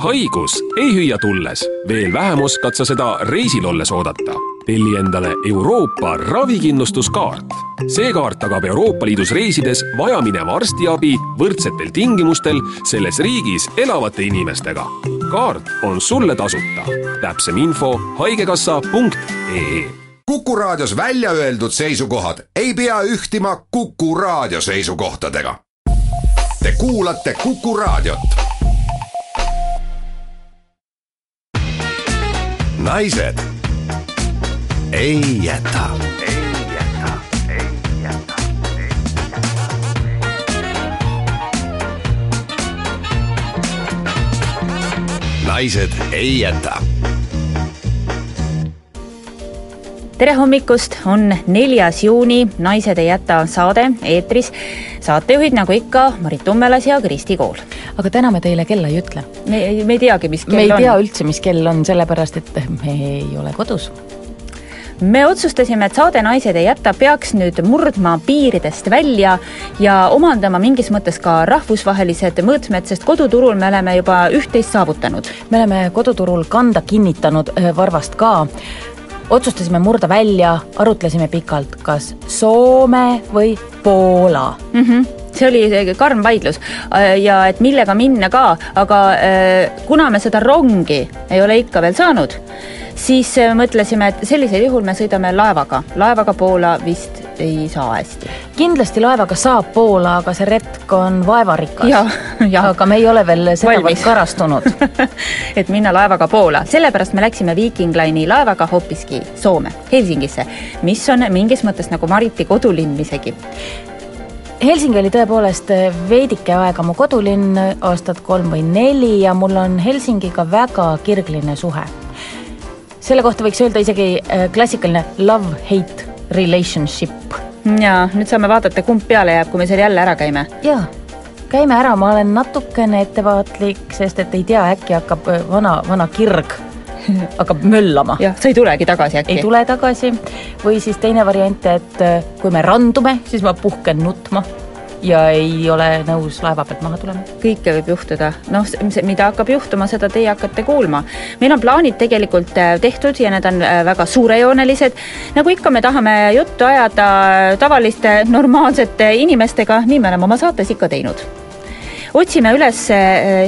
haigus ei hüüa tulles, veel vähem oskad sa seda reisil olles oodata. telli endale Euroopa ravikindlustuskaart. see kaart tagab Euroopa Liidus reisides vajamineva arstiabi võrdsetel tingimustel selles riigis elavate inimestega. kaart on sulle tasuta. täpsem info haigekassa.ee Kuku Raadios välja öeldud seisukohad ei pea ühtima Kuku Raadio seisukohtadega. Te kuulate Kuku Raadiot naised ei jäta. ei jäta, ei jäta, ei jäta. naised ei jäta tere hommikust, on neljas juuni, Naised ei jäta saade eetris. saatejuhid nagu ikka, Marit Tummelas ja Kristi Kool aga täna me teile kella ei ütle. me, me ei teagi, mis kell on. me ei on. tea üldse, mis kell on, sellepärast et me ei ole kodus me otsustasime, et saade Naised ei jäta peaks nüüd murdma piiridest välja ja omandama mingis mõttes ka rahvusvahelised mõõtmed, sest koduturul me oleme juba üht-teist saavutanud. me oleme koduturul kanda kinnitanud äh, varvast ka. Otsustasime murda välja, arutlesime pikalt, kas Soome või Poola mm. -hmm see oli karm vaidlus äh, ja et millega minna ka, aga äh, kuna me seda rongi ei ole ikka veel saanud, siis äh, mõtlesime, et sellisel juhul me sõidame laevaga. laevaga Poola vist ei saa hästi. kindlasti laevaga saab Poola, aga see retk on vaevarikas. aga me ei ole veel sedavõrd karastunud et minna laevaga Poola, sellepärast me läksime Viking Line'i laevaga hoopiski Soome, Helsingisse, mis on mingis mõttes nagu Mariti kodulinn isegi Helsingi oli tõepoolest veidike aega mu kodulinn, aastat kolm või neli ja mul on Helsingiga väga kirgline suhe. selle kohta võiks öelda isegi äh, klassikaline love-hate relationship. ja nüüd saame vaadata, kumb peale jääb, kui me seal jälle ära käime. jaa, käime ära, ma olen natukene ettevaatlik, sest et ei tea, äkki hakkab äh, vana, vana kirg hakkab möllama. jah, sa ei tulegi tagasi äkki? ei tule tagasi või siis teine variant, et äh, kui me randume, siis ma puhken nutma ja ei ole nõus laeva pealt maha tulema. kõike võib juhtuda, noh, mida hakkab juhtuma, seda teie hakkate kuulma. meil on plaanid tegelikult äh, tehtud ja need on äh, väga suurejoonelised. nagu ikka, me tahame juttu ajada tavaliste normaalsete inimestega, nii me oleme oma saates ikka teinud. otsime üles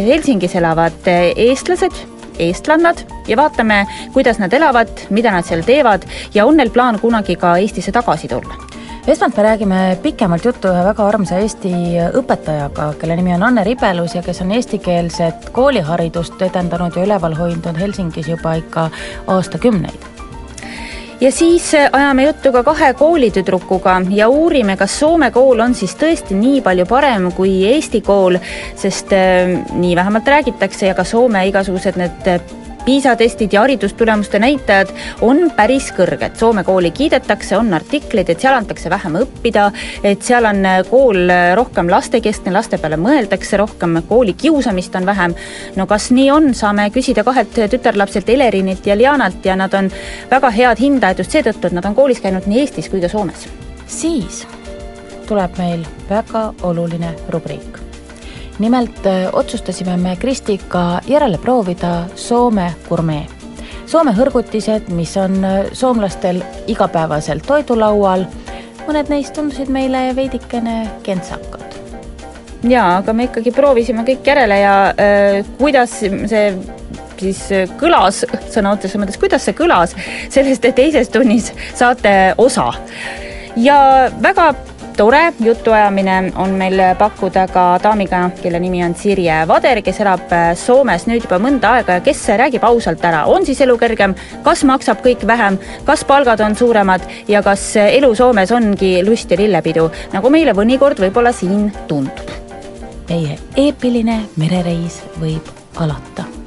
Helsingis elavad eestlased eestlannad ja vaatame, kuidas nad elavad, mida nad seal teevad ja on neil plaan kunagi ka Eestisse tagasi tulla. Esmalt me räägime pikemalt juttu ühe väga armsa Eesti õpetajaga, kelle nimi on Anne Ribelus ja kes on eestikeelset kooliharidust edendanud ja üleval hoidnud Helsingis juba ikka aastakümneid ja siis äh, ajame juttu ka kahe koolitüdrukuga ja uurime, kas Soome kool on siis tõesti nii palju parem kui Eesti kool, sest äh, nii vähemalt räägitakse ja ka Soome igasugused need äh, PISA testid ja haridustulemuste näitajad on päris kõrged. Soome kooli kiidetakse, on artikleid, et seal antakse vähem õppida, et seal on kool rohkem lastekeskne, laste peale mõeldakse rohkem, koolikiusamist on vähem. no kas nii on, saame küsida kahelt tütarlapselt Elerinilt ja Lianalt ja nad on väga head hindajad just seetõttu, et nad on koolis käinud nii Eestis kui ka Soomes. siis tuleb meil väga oluline rubriik nimelt äh, otsustasime me Kristiga järele proovida Soome gurmee. Soome hõrgutised, mis on äh, soomlastel igapäevaselt toidulaual, mõned neist tundusid meile veidikene kentsakad. jaa, aga me ikkagi proovisime kõik järele ja äh, kuidas see siis kõlas sõna otseses mõttes, kuidas see kõlas, sellest teises tunnis saate osa. ja väga tore jutuajamine on meil pakkuda ka daamiga, kelle nimi on Sirje Vader, kes elab äh, Soomes nüüd juba mõnda aega. Ja kes räägib ausalt ära, on siis elu kergem, kas maksab kõik vähem, kas palgad on suuremad? Ja kas elu Soomes ongi lust ja lillepidu, nagu meile mõnikord võib-olla siin tundub. meie eepiline merereis võib alata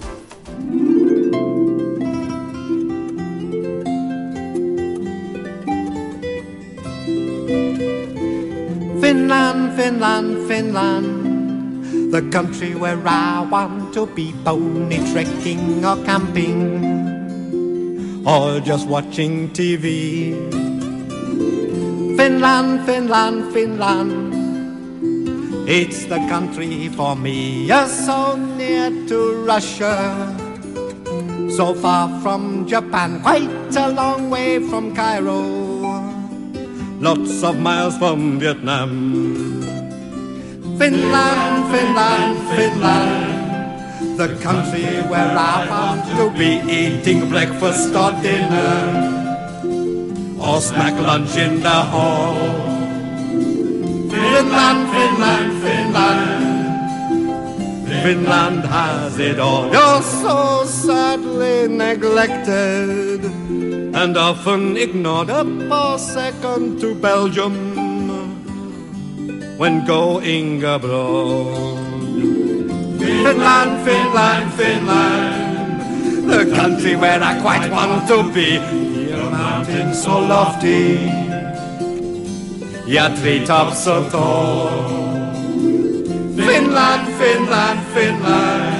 Finland, Finland, Finland, the country where I want to be pony trekking or camping or just watching TV. Finland, Finland, Finland, It's the country for me, you're so near to Russia. So far from Japan, quite a long way from Cairo. Lots of miles from Vietnam. Finland, Finland, Finland. The country where I want to be eating breakfast or dinner. Or snack lunch in the hall. Finland, Finland, Finland. Finland has it all. You're so sadly neglected and often ignored a second to Belgium when going abroad. Finland, Finland, Finland, the country where I quite want to be. Your mountains so lofty, your treetops so tall. Finland, Finland, Finland.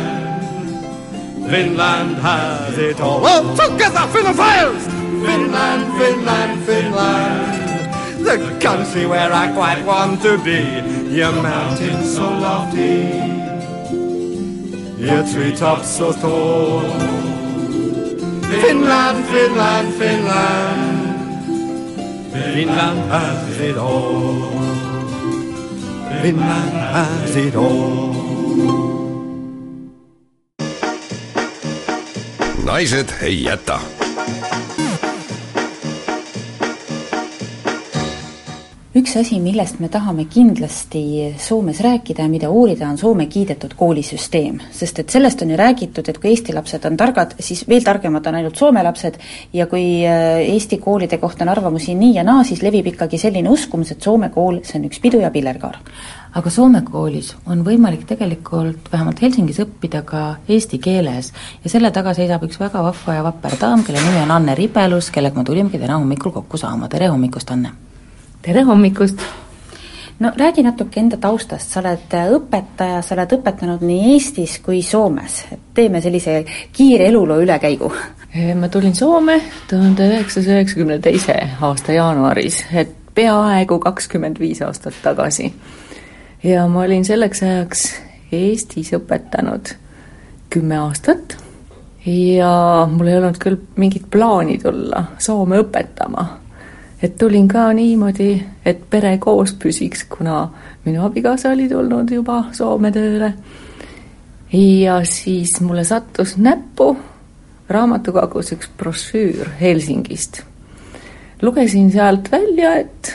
Finland has it all. Well, together, Finland Finland, Finland, Finland. The country where I quite want to be. Your mountains so lofty, your treetops so tall. Finland, Finland, Finland. Finland has it all. Finland has it all. naised ei jäta. Üks asi, millest me tahame kindlasti Soomes rääkida ja mida uurida, on Soome kiidetud koolisüsteem. sest et sellest on ju räägitud, et kui Eesti lapsed on targad, siis veel targemad on ainult Soome lapsed ja kui äh, Eesti koolide kohta on arvamusi nii ja naa, siis levib ikkagi selline uskumus, et Soome kool, see on üks pidu ja pillerkaar. aga Soome koolis on võimalik tegelikult vähemalt Helsingis õppida ka eesti keeles ja selle taga seisab üks väga vahva ja vapper daam, kelle nimi on Anne Ribelus, kellega me tulimegi täna hommikul kokku saama, tere hommikust, Anne! Tere hommikust! no räägi natuke enda taustast, sa oled õpetaja, sa oled õpetanud nii Eestis kui Soomes, et teeme sellise kiire eluloo ülekäigu. ma tulin Soome tuhande üheksasaja üheksakümne teise aasta jaanuaris, et peaaegu kakskümmend viis aastat tagasi. ja ma olin selleks ajaks Eestis õpetanud kümme aastat ja mul ei olnud küll mingit plaani tulla Soome õpetama et tulin ka niimoodi, et pere koos püsiks, kuna minu abikaasa oli tulnud juba Soome tööle. ja siis mulle sattus näppu raamatukogus üks brošüür Helsingist. lugesin sealt välja, et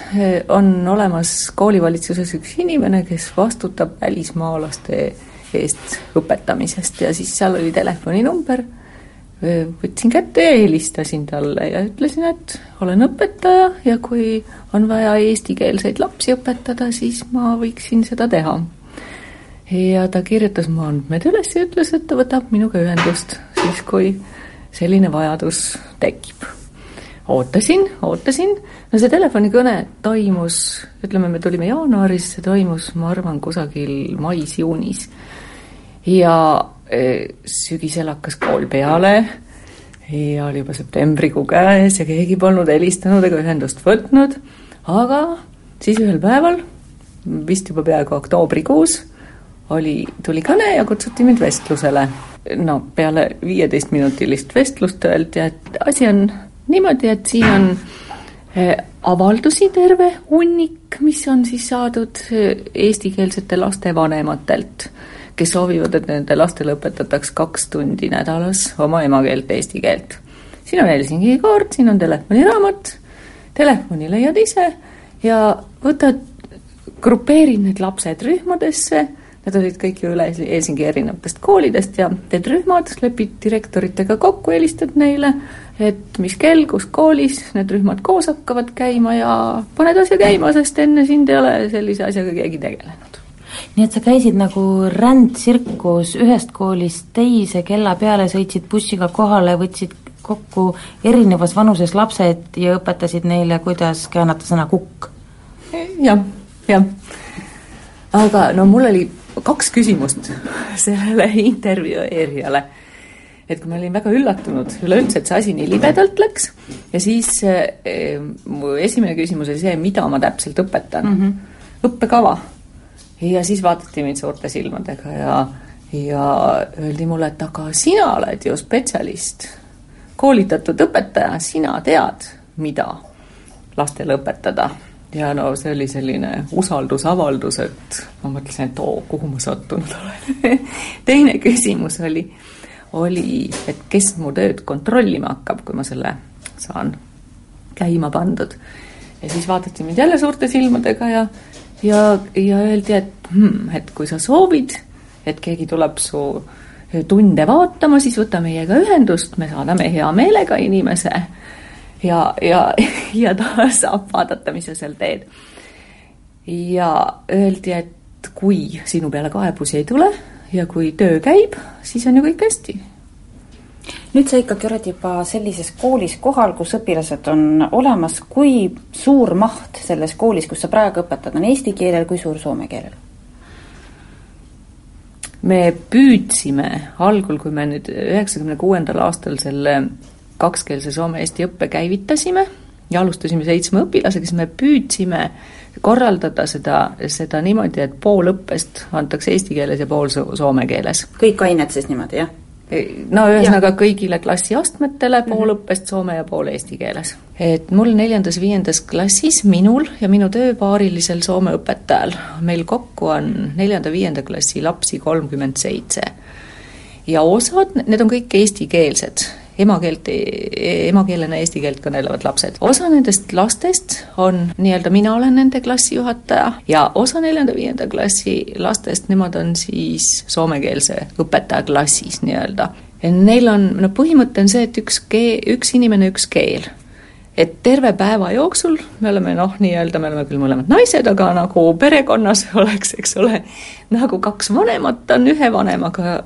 on olemas koolivalitsuses üks inimene, kes vastutab välismaalaste eest õpetamisest ja siis seal oli telefoninumber võtsin kätte ja helistasin talle ja ütlesin, et olen õpetaja ja kui on vaja eestikeelseid lapsi õpetada, siis ma võiksin seda teha. ja ta kirjutas mu andmed üles ja ütles, et ta võtab minuga ühendust siis, kui selline vajadus tekib. ootasin, ootasin, no see telefonikõne toimus, ütleme, me tulime jaanuaris, see toimus, ma arvan, kusagil mais-juunis. ja sügisel hakkas kool peale ja oli juba septembrikuu käes ja keegi polnud helistanud ega ühendust võtnud, aga siis ühel päeval, vist juba peaaegu oktoobrikuus, oli, tuli kõne ja kutsuti mind vestlusele. no peale viieteistminutilist vestlust öeldi, et asi on niimoodi, et siin on avaldusi terve hunnik, mis on siis saadud eestikeelsete laste vanematelt kes soovivad, et nende lastele õpetataks kaks tundi nädalas oma emakeelt, eesti keelt. siin on Helsingi kaart, siin on telefoniraamat, telefoni leiad ise ja võtad, grupeerid need lapsed rühmadesse, nad olid kõik ju üle Helsingi erinevatest koolidest ja teed rühmad, lepid direktoritega kokku, helistad neile, et mis kell, kus koolis need rühmad koos hakkavad käima ja paned asja käima, sest enne sind ei ole sellise asjaga keegi tegelenud nii et sa käisid nagu rändtsirkus ühest koolist teise, kella peale sõitsid bussiga kohale, võtsid kokku erinevas vanuses lapsed ja õpetasid neile, kuidas käänata sõna kukk ja,? jah, jah. aga no mul oli kaks küsimust sellele intervjueerijale. et kui ma olin väga üllatunud üleüldse, et see asi nii libedalt läks ja siis äh, mu esimene küsimus oli see, mida ma täpselt õpetan mm. -hmm. õppekava ja siis vaadati mind suurte silmadega ja, ja öeldi mulle, et aga sina oled ju spetsialist, koolitatud õpetaja, sina tead, mida lastele õpetada. ja no see oli selline usaldusavaldus, et ma mõtlesin, et oo, kuhu ma sattunud olen teine küsimus oli, oli, et kes mu tööd kontrollima hakkab, kui ma selle saan käima pandud. ja siis vaadati mind jälle suurte silmadega ja ja, ja öeldi, et hmm, et kui sa soovid, et keegi tuleb su tunde vaatama, siis võta meiega ühendust, me saadame hea meelega inimese ja, ja, ja ta saab vaadata, mis sa seal teed. ja öeldi, et kui sinu peale kaebusi ei tule ja kui töö käib, siis on ju kõik hästi nüüd sa ikkagi oled juba sellises koolis kohal, kus õpilased on olemas, kui suur maht selles koolis, kus sa praegu õpetad, on eesti keelel, kui suur soome keelel? me püüdsime algul, kui me nüüd üheksakümne kuuendal aastal selle kakskeelse soome-eesti õppe käivitasime ja alustasime seitsme õpilasega, siis me püüdsime korraldada seda, seda niimoodi, et pool õppest antakse eesti keeles ja pool soome keeles. kõik ained siis niimoodi, jah? No ühesõnaga kõigile klassiastmetele pool mhm. õppest soome ja pool eesti keeles. et mul neljandas-viiendas klassis, minul ja minu tööpaarilisel soome õpetajal, meil kokku on neljanda-viienda klassi lapsi kolmkümmend seitse. ja osad, need on kõik eestikeelsed emakeelt, emakeelena eesti keelt kõnelevad lapsed. osa nendest lastest on nii-öelda, mina olen nende klassijuhataja ja osa neljanda-viienda klassi lastest, nemad on siis soomekeelse õpetaja klassis nii-öelda. Neil on, no põhimõte on see, et üks keel, üks inimene, üks keel et terve päeva jooksul me oleme noh, nii-öelda me oleme küll mõlemad naised, aga nagu perekonnas oleks, eks ole, nagu kaks vanemat on ühe vanemaga,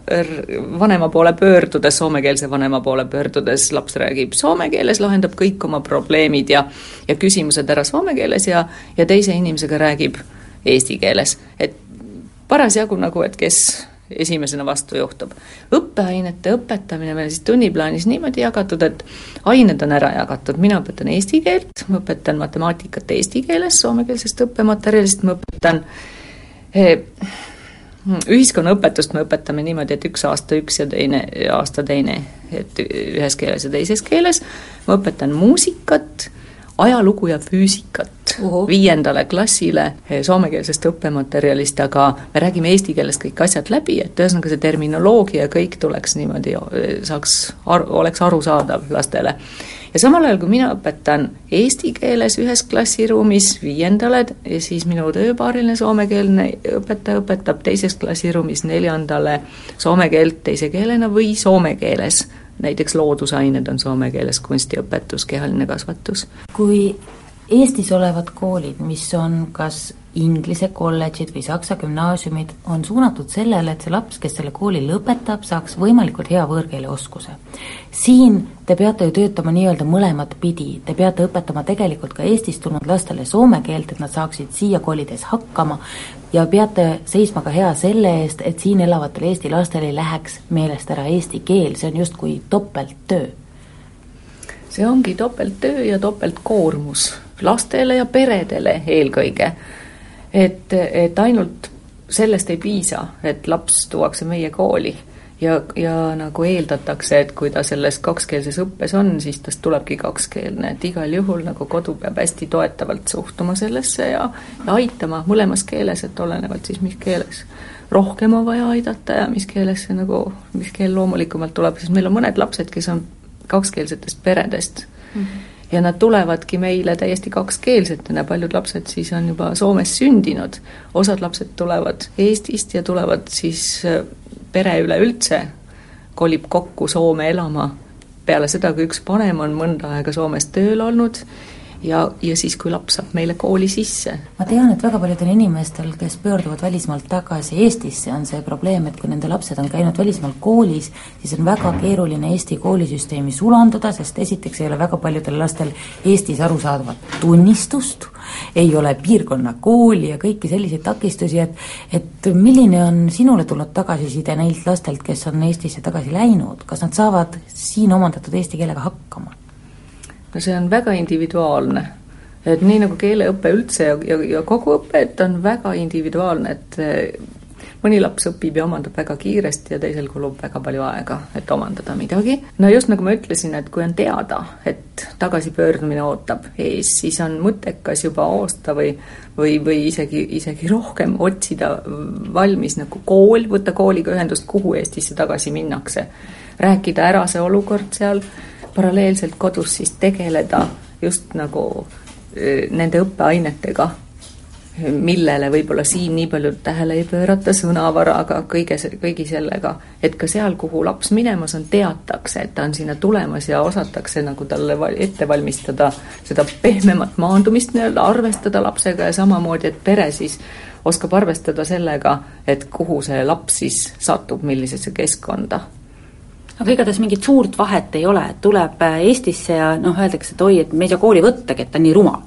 vanema poole pöördudes, soomekeelse vanema poole pöördudes, laps räägib soome keeles, lahendab kõik oma probleemid ja ja küsimused ära soome keeles ja, ja teise inimesega räägib eesti keeles, et parasjagu nagu, et kes esimesena vastu juhtub. õppeainete õpetamine meil siis tunniplaanis niimoodi jagatud, et ained on ära jagatud, mina õpetan eesti keelt, ma õpetan matemaatikat eesti keeles, soomekeelsest õppematerjalist ma õpetan eh, ühiskonnaõpetust me õpetame niimoodi, et üks aasta üks ja teine aasta teine, et ühes keeles ja teises keeles, ma õpetan muusikat ajalugu ja füüsikat Uhu. viiendale klassile eh, soomekeelsest õppematerjalist, aga me räägime eesti keeles kõik asjad läbi, et ühesõnaga see terminoloogia ja kõik tuleks niimoodi, eh, saaks, oleks arusaadav lastele. ja samal ajal, kui mina õpetan eesti keeles ühes klassiruumis viiendale, siis minu tööpaariline soomekeelne õpetaja õpetab teises klassiruumis neljandale soome keelt teise keelena või soome keeles näiteks loodusained on soome keeles kunstiõpetus, kehaline kasvatus. kui Eestis olevad koolid, mis on kas inglise kolledžid või saksa gümnaasiumid on suunatud sellele, et see laps, kes selle kooli lõpetab, saaks võimalikult hea võõrkeele oskuse. siin te peate ju töötama nii-öelda mõlemat pidi, te peate õpetama tegelikult ka Eestist tulnud lastele soome keelt, et nad saaksid siia kolides hakkama ja peate seisma ka hea selle eest, et siin elavatel Eesti lastel ei läheks meelest ära eesti keel, see on justkui topelttöö. see ongi topelttöö ja topeltkoormus lastele ja peredele eelkõige. Et, et ainult sellest ei piisa, et laps tuuakse meie kooli ja, ja nagu eeldatakse, et kui ta selles kakskeelses õppes on, siis tast tulebki kakskeelne, et igal juhul nagu kodu peab hästi toetavalt suhtuma sellesse ja, ja aitama mõlemas keeles, et olenevalt siis mis keeles rohkem on vaja aidata ja mis keeles see nagu, mis keel loomulikumalt tuleb, sest meil on mõned lapsed, kes on kakskeelsetest peredest. Mm. -hmm ja nad tulevadki meile täiesti kakskeelsetena, paljud lapsed siis on juba Soomes sündinud, osad lapsed tulevad Eestist ja tulevad siis pere üleüldse kolib kokku Soome elama. Peale seda, kui üks vanem on mõnda aega Soomes tööl olnud ja, ja siis, kui laps saab meile kooli sisse. ma tean, et väga paljudel inimestel, kes pöörduvad välismaalt tagasi Eestisse, on see probleem, et kui nende lapsed on käinud välismaal koolis, siis on väga keeruline Eesti koolisüsteemi sulanduda, sest esiteks ei ole väga paljudel lastel Eestis arusaadavat tunnistust, ei ole piirkonnakooli ja kõiki selliseid takistusi, et et milline on sinule tulnud tagasiside neilt lastelt, kes on Eestisse tagasi läinud, kas nad saavad siin omandatud eesti keelega hakkama? No see on väga individuaalne. et nii nagu keeleõpe üldse ja, ja, ja kogu õpe, et on väga individuaalne, et mõni laps õpib ja omandab väga kiiresti ja teisel kulub väga palju aega, et omandada midagi. no just nagu ma ütlesin, et kui on teada, et tagasipöördumine ootab ees, siis on mõttekas juba aasta või või, või isegi, isegi rohkem otsida valmis nagu kool, võtta kooliga ühendust, kuhu Eestisse tagasi minnakse. rääkida ära see olukord seal, paralleelselt kodus siis tegeleda just nagu nende õppeainetega millele võib-olla siin nii palju tähele ei pöörata, sõnavaraga, kõige, kõigi sellega, et ka seal, kuhu laps minemas on, teatakse, et ta on sinna tulemas ja osatakse nagu talle ette valmistada seda pehmemat maandumist nii-öelda, arvestada lapsega ja samamoodi, et pere siis oskab arvestada sellega, et kuhu see laps siis satub, millisesse keskkonda aga igatahes mingit suurt vahet ei ole, et tuleb Eestisse ja noh, öeldakse, et oi, et me ei saa kooli võttagi, et ta on nii rumal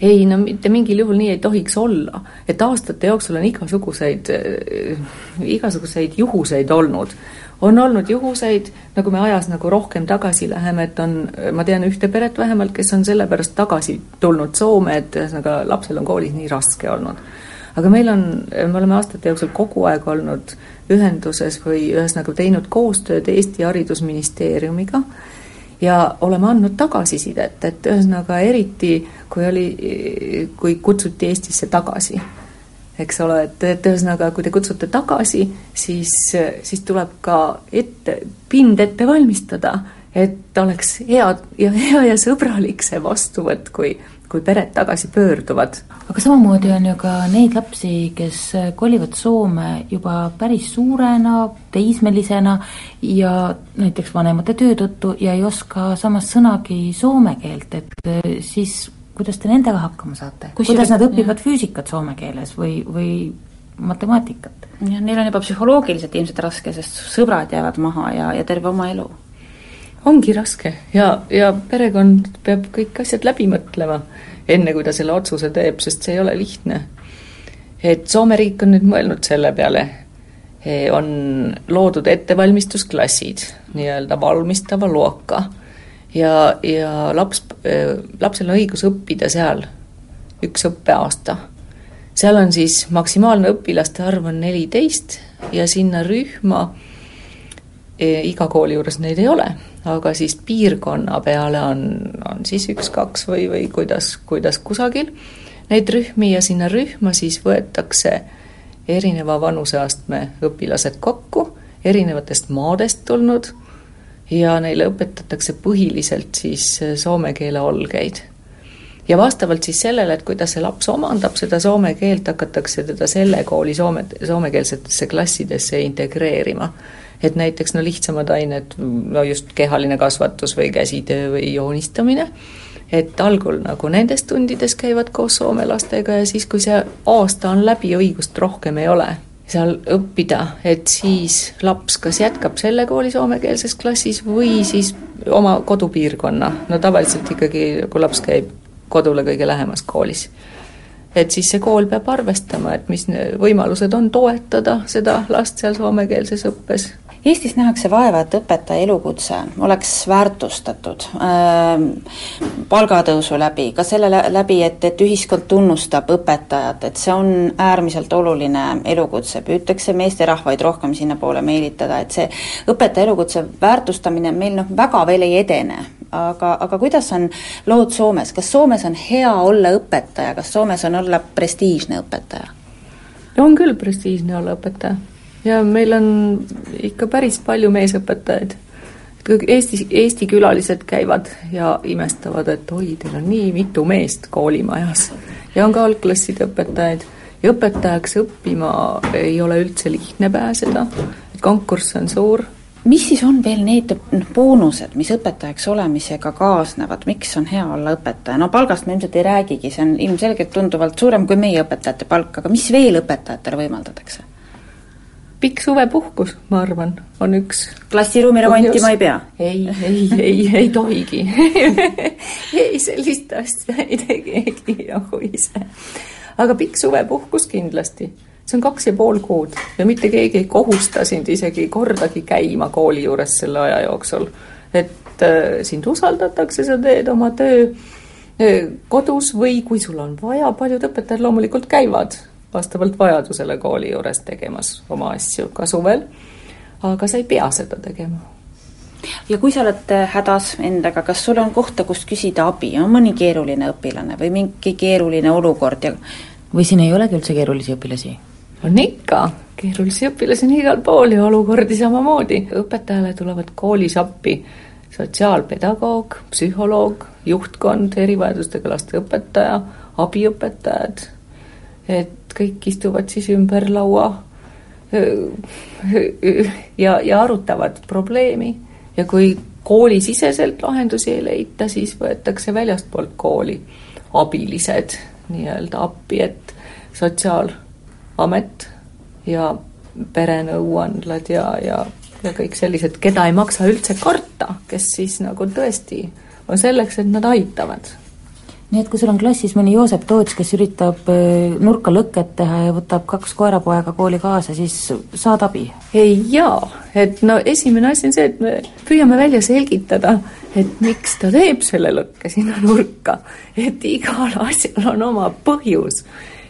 ei no mitte mingil juhul nii ei tohiks olla, et aastate jooksul on igasuguseid äh,, igasuguseid juhuseid olnud. on olnud juhuseid, nagu me ajas nagu rohkem tagasi läheme, et on, ma tean ühte peret vähemalt, kes on sellepärast tagasi tulnud Soome, et ühesõnaga lapsel on koolis nii raske olnud. aga meil on, me oleme aastate jooksul kogu aeg olnud ühenduses või ühesõnaga teinud koostööd Eesti Haridusministeeriumiga ja oleme andnud tagasisidet, et ühesõnaga eriti kui oli, kui kutsuti Eestisse tagasi, eks ole, et, et ühesõnaga, kui te kutsute tagasi, siis, siis tuleb ka ette, pind ette valmistada, et oleks hea ja hea ja sõbralik see vastuvõtt, kui kui pered tagasi pöörduvad. aga samamoodi on ju ka neid lapsi, kes kolivad Soome juba päris suurena, teismelisena ja näiteks vanemate töö tõttu ja ei oska samas sõnagi soome keelt, et siis kuidas te nendega hakkama saate, kuidas nad õpivad jah. füüsikat soome keeles või, või matemaatikat? jah, neil on juba psühholoogiliselt ilmselt raske, sest sõbrad jäävad maha ja, ja terve oma elu ongi raske ja, ja perekond peab kõik asjad läbi mõtlema, enne kui ta selle otsuse teeb, sest see ei ole lihtne. et Soome riik on nüüd mõelnud selle peale, e, on loodud ettevalmistusklassid, nii-öelda valmistava loaka ja, ja laps, e, lapsel on õigus õppida seal üks õppeaasta. seal on siis maksimaalne õpilaste arv on neliteist ja sinna rühma e, iga kooli juures neid ei ole aga siis piirkonna peale on, on siis üks-kaks või, või kuidas, kuidas kusagil neid rühmi ja sinna rühma siis võetakse erineva vanuseastme õpilased kokku, erinevatest maadest tulnud ja neile õpetatakse põhiliselt siis soome keele olgeid. ja vastavalt siis sellele, et kuidas see laps omandab seda soome keelt, hakatakse teda selle kooli soome, soomekeelsetesse klassidesse integreerima et näiteks no lihtsamad ained, no just kehaline kasvatus või käsitöö või joonistamine, et algul nagu nendes tundides käivad koos soome lastega ja siis, kui see aasta on läbi, õigust rohkem ei ole seal õppida, et siis laps kas jätkab selle kooli soomekeelses klassis või siis oma kodupiirkonna, no tavaliselt ikkagi, kui laps käib kodule kõige lähemas koolis. et siis see kool peab arvestama, et mis võimalused on toetada seda last seal soomekeelses õppes Eestis nähakse vaeva, et õpetaja elukutse oleks väärtustatud äh, palgatõusu läbi, ka selle läbi, et, et ühiskond tunnustab õpetajat, et see on äärmiselt oluline elukutse, püütakse meesterahvaid rohkem sinnapoole meelitada, et see õpetaja elukutse väärtustamine meil noh, väga veel ei edene. aga, aga kuidas on lood Soomes, kas Soomes on hea olla õpetaja, kas Soomes on olla prestiižne õpetaja? on küll prestiižne olla õpetaja ja meil on ikka päris palju meesõpetajaid. Eesti, Eesti külalised käivad ja imestavad, et oi, teil on nii mitu meest koolimajas ja on ka algklasside õpetajaid ja õpetajaks õppima ei ole üldse lihtne pääseda, et konkurss on suur mis siis on veel need noh, boonused, mis õpetajaks olemisega kaasnevad, miks on hea olla õpetaja, no palgast me ilmselt ei räägigi, see on ilmselgelt tunduvalt suurem kui meie õpetajate palk, aga mis veel õpetajatele võimaldatakse? Pikk suvepuhkus, ma arvan, on üks. klassiruumi remontima ei pea? ei, ei, ei, ei tohigi ei, sellist asja ei tee keegi nagu ise. aga pikk suvepuhkus kindlasti, see on kaks ja pool kuud ja mitte keegi ei kohusta sind isegi kordagi käima kooli juures selle aja jooksul. et äh, sind usaldatakse, sa teed oma töö kodus või kui sul on vaja, paljud õpetajad loomulikult käivad vastavalt vajadusele kooli juures tegemas oma asju ka suvel, aga sa ei pea seda tegema ja kui sa oled äh, hädas endaga, kas sul on kohta, kust küsida abi, on mõni keeruline õpilane või mingi keeruline olukord ja või siin ei olegi üldse keerulisi õpilasi? on ikka, keerulisi õpilasi on igal pool ja olukordi samamoodi. õpetajale tulevad koolis appi sotsiaalpedagoog, psühholoog, juhtkond, erivajadustega laste õpetaja, abiõpetajad, et kõik istuvad siis ümber laua ja, ja arutavad probleemi. Ja kui koolisiseselt lahendusi ei leita, siis võetakse väljastpoolt kooli abilised nii-öelda appi, et sotsiaalamet ja perenõuandlad ja, ja, ja kõik sellised, keda ei maksa üldse karta, kes siis nagu tõesti on selleks, et nad aitavad nii et kui sul on klassis mõni Joosep Toots, kes üritab äh, nurka lõket teha ja võtab kaks koerapoega kooli kaasa, siis saad abi? ei jaa, et no esimene asi on see, et me püüame välja selgitada, et miks ta teeb selle lõkke sinna nurka. et igal asjal on oma põhjus.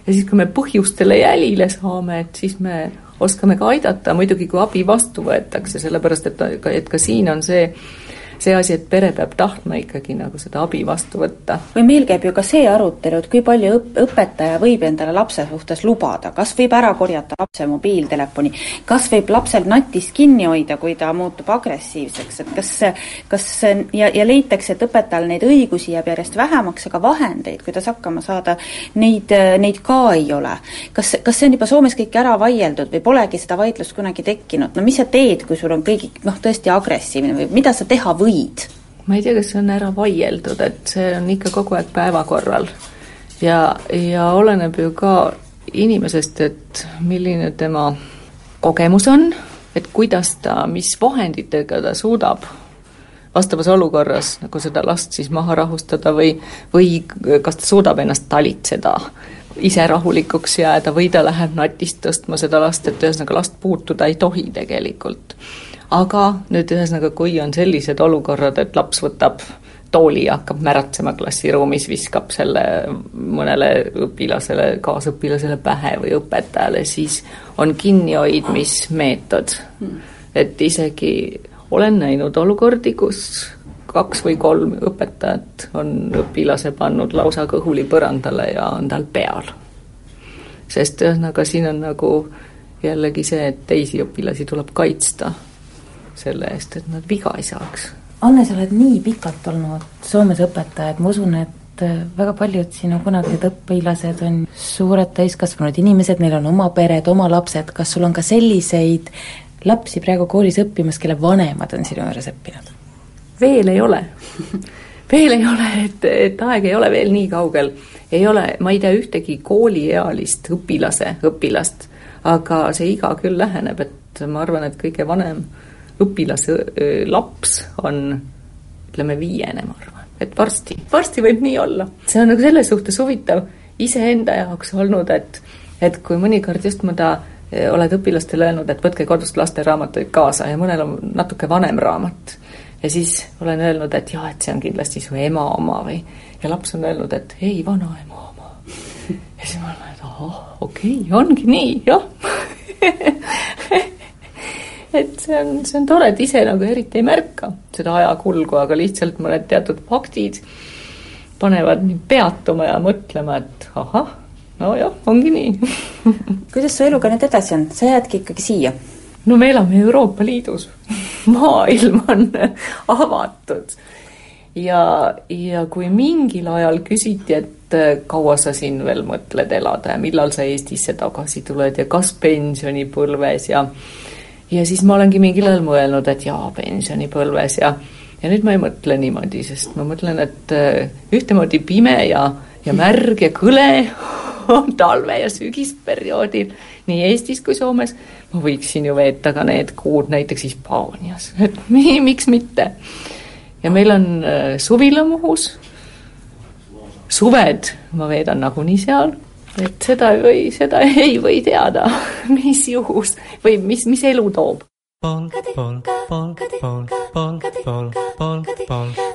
ja siis, kui me põhjustele jälile saame, et siis me oskame ka aidata, muidugi kui abi vastu võetakse, sellepärast et, et ka siin on see see asi, et pere peab tahtma ikkagi nagu seda abi vastu võtta. või meil käib ju ka see arutelu, et kui palju õp-, õpetaja võib endale lapse suhtes lubada, kas võib ära korjata lapse mobiiltelefoni, kas võib lapsel natist kinni hoida, kui ta muutub agressiivseks, et kas kas ja, ja leitakse, et õpetajal neid õigusi jääb järjest vähemaks, aga vahendeid, kuidas hakkama saada, neid, neid ka ei ole. kas, kas see on juba Soomes kõik ära vaieldud või polegi seda vaidlust kunagi tekkinud, no mis sa teed, kui sul on kõigi noh, tõesti agressiivne või mida sa teha võid? Võid? ma ei tea, kas see on ära vaieldud, et see on ikka kogu aeg päevakorral. ja, ja oleneb ju ka inimesest, et milline tema kogemus on, et kuidas ta, mis vahenditega ta suudab vastavas olukorras nagu seda last siis maha rahustada või, või kas ta suudab ennast talitseda, ise rahulikuks jääda või ta läheb natist tõstma seda last, et ühesõnaga last puutuda ei tohi tegelikult aga nüüd ühesõnaga, kui on sellised olukorrad, et laps võtab tooli ja hakkab märatsema klassiruumis, viskab selle mõnele õpilasele, kaasõpilasele pähe või õpetajale, siis on kinnihoidmismeetod. et isegi olen näinud olukordi, kus kaks või kolm õpetajat on õpilase pannud lausa kõhuli põrandale ja on tal peal. sest ühesõnaga siin on nagu jällegi see, et teisi õpilasi tuleb kaitsta selle eest, et nad viga ei saaks. Anne, sa oled nii pikalt olnud Soomes õpetaja, et ma usun, et äh, väga paljud sinu kunagised õpilased on suured täiskasvanud inimesed, neil on oma pered, oma lapsed, kas sul on ka selliseid lapsi praegu koolis õppimas, kelle vanemad on sinu juures õppinud? veel ei ole veel ei ole, et, et aeg ei ole veel nii kaugel. ei ole, ma ei tea ühtegi kooliealist õpilase, õpilast, aga see iga küll läheneb, et ma arvan, et kõige vanem õpilase laps on ütleme viiene, ma arvan, et varsti, varsti võib nii olla. see on nagu selles suhtes huvitav iseenda jaoks olnud, et, et kui mõnikord just mõnda oled õpilastele öelnud, et võtke kodust lasteraamatuid kaasa ja mõnel on natuke vanem raamat. ja siis olen öelnud, et jah, et see on kindlasti su ema oma või, ja laps on öelnud, et ei, vanaema oma. ja siis ma olen, et ahah, okei okay,, ongi nii, jah et see on, see on tore, et ise nagu eriti ei märka seda ajakulgu, aga lihtsalt mõned teatud faktid panevad mind peatuma ja mõtlema, et ahah, nojah, ongi nii kuidas su eluga nüüd edasi on, sa jäädki ikkagi siia? no me elame Euroopa Liidus maailm on avatud. ja, ja kui mingil ajal küsiti, et kaua sa siin veel mõtled elada ja millal sa Eestisse tagasi tuled ja kas pensionipõlves ja ja siis ma olengi mingil ajal mõelnud, et jaa, pensionipõlves ja ja nüüd ma ei mõtle niimoodi, sest ma mõtlen, et äh, ühtemoodi pime ja, ja märg ja kõle on talve- ja sügisperioodil nii Eestis kui Soomes. ma võiksin ju veeta ka need kuud näiteks Hispaanias, et miks mitte. ja meil on äh, suvila Muhus, suved ma veedan nagunii seal et seda ei või, seda ei või teada, mis juhus või mis, mis elu toob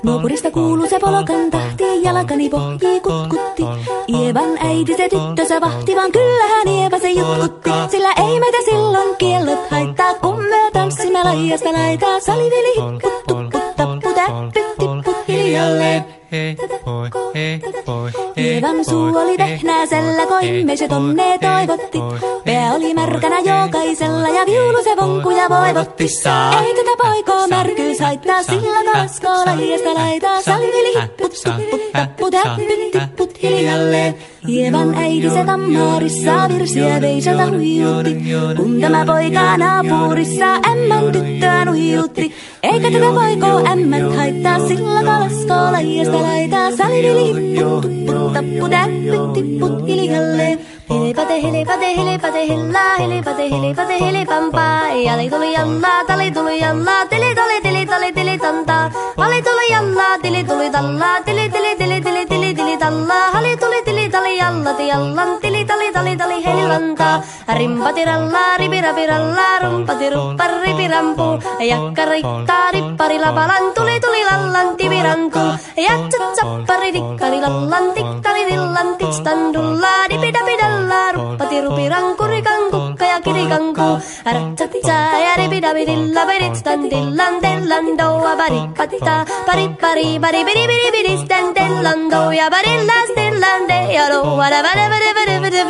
Nuopurista kuuluu se polokan tahti, jalkani pohjii kutkutti. Ievan äiti se tyttönsä vahti, vaan kyllähän Ieva se jutkutti. Sillä ei meitä silloin kiellot haittaa, kun me tanssimme laijasta laitaa. Saliveli hipput, tupput, tappu, täppyt, tipput hiljalleen. Hei, poi, hei, poi, Ievan suu oli vehnäisellä, koimme se tonne toivotti. Pää oli märkänä jokaisella ja viulu se vonkuja voivotti. Ei tätä poikoo märkyys haittaa, sillä kaskoo laijasta laitaa. Saliveli hipput, tupput, tappu, täppyt, tipput hiljalleen. Ievan äiti se tammaarissa virsiä veisata huijutti. Kun tämä poika naapurissa ämmän tyttöä nuijutti. Eikä tätä poikoo ämmät haittaa, sillä kalaskoo laijasta laitaa. Saliveli hipput, tupput, tappu, täppyt, tipput hiljalleen. Hilipate, hilipate, hilipate, hillaa, hilipate, hilipate, hilipampaa. Jali tuli jallaa, tali tuli jallaa, tili tuli, tili tuli, tili tantaa. Vali tuli jallaa, tili tuli tallaa, tili tili, tili tili, tili tili dali dalla, hali tuli tili dali alla di allan tili dali dali dali heilanta. Rimpa di ralla, ribi rabi ralla, rumpa di rumpa ribi rampu. Yakkaritta rippari lapalan tuli tuli lallan tibirantu. Yakchachappari dikkari lallan tikkari dillan tikstandulla ribi dabi dalla rumpa di rubi rankuri kangu kaya kiri kangu. Arachatica ya ribi dabi dilla beritsan dillan dillan doa barikatita. Pari pari bari biri biri biri stand dillan doya bari Varillas, Finland, they are all. Whatever, whatever, whatever, whatever,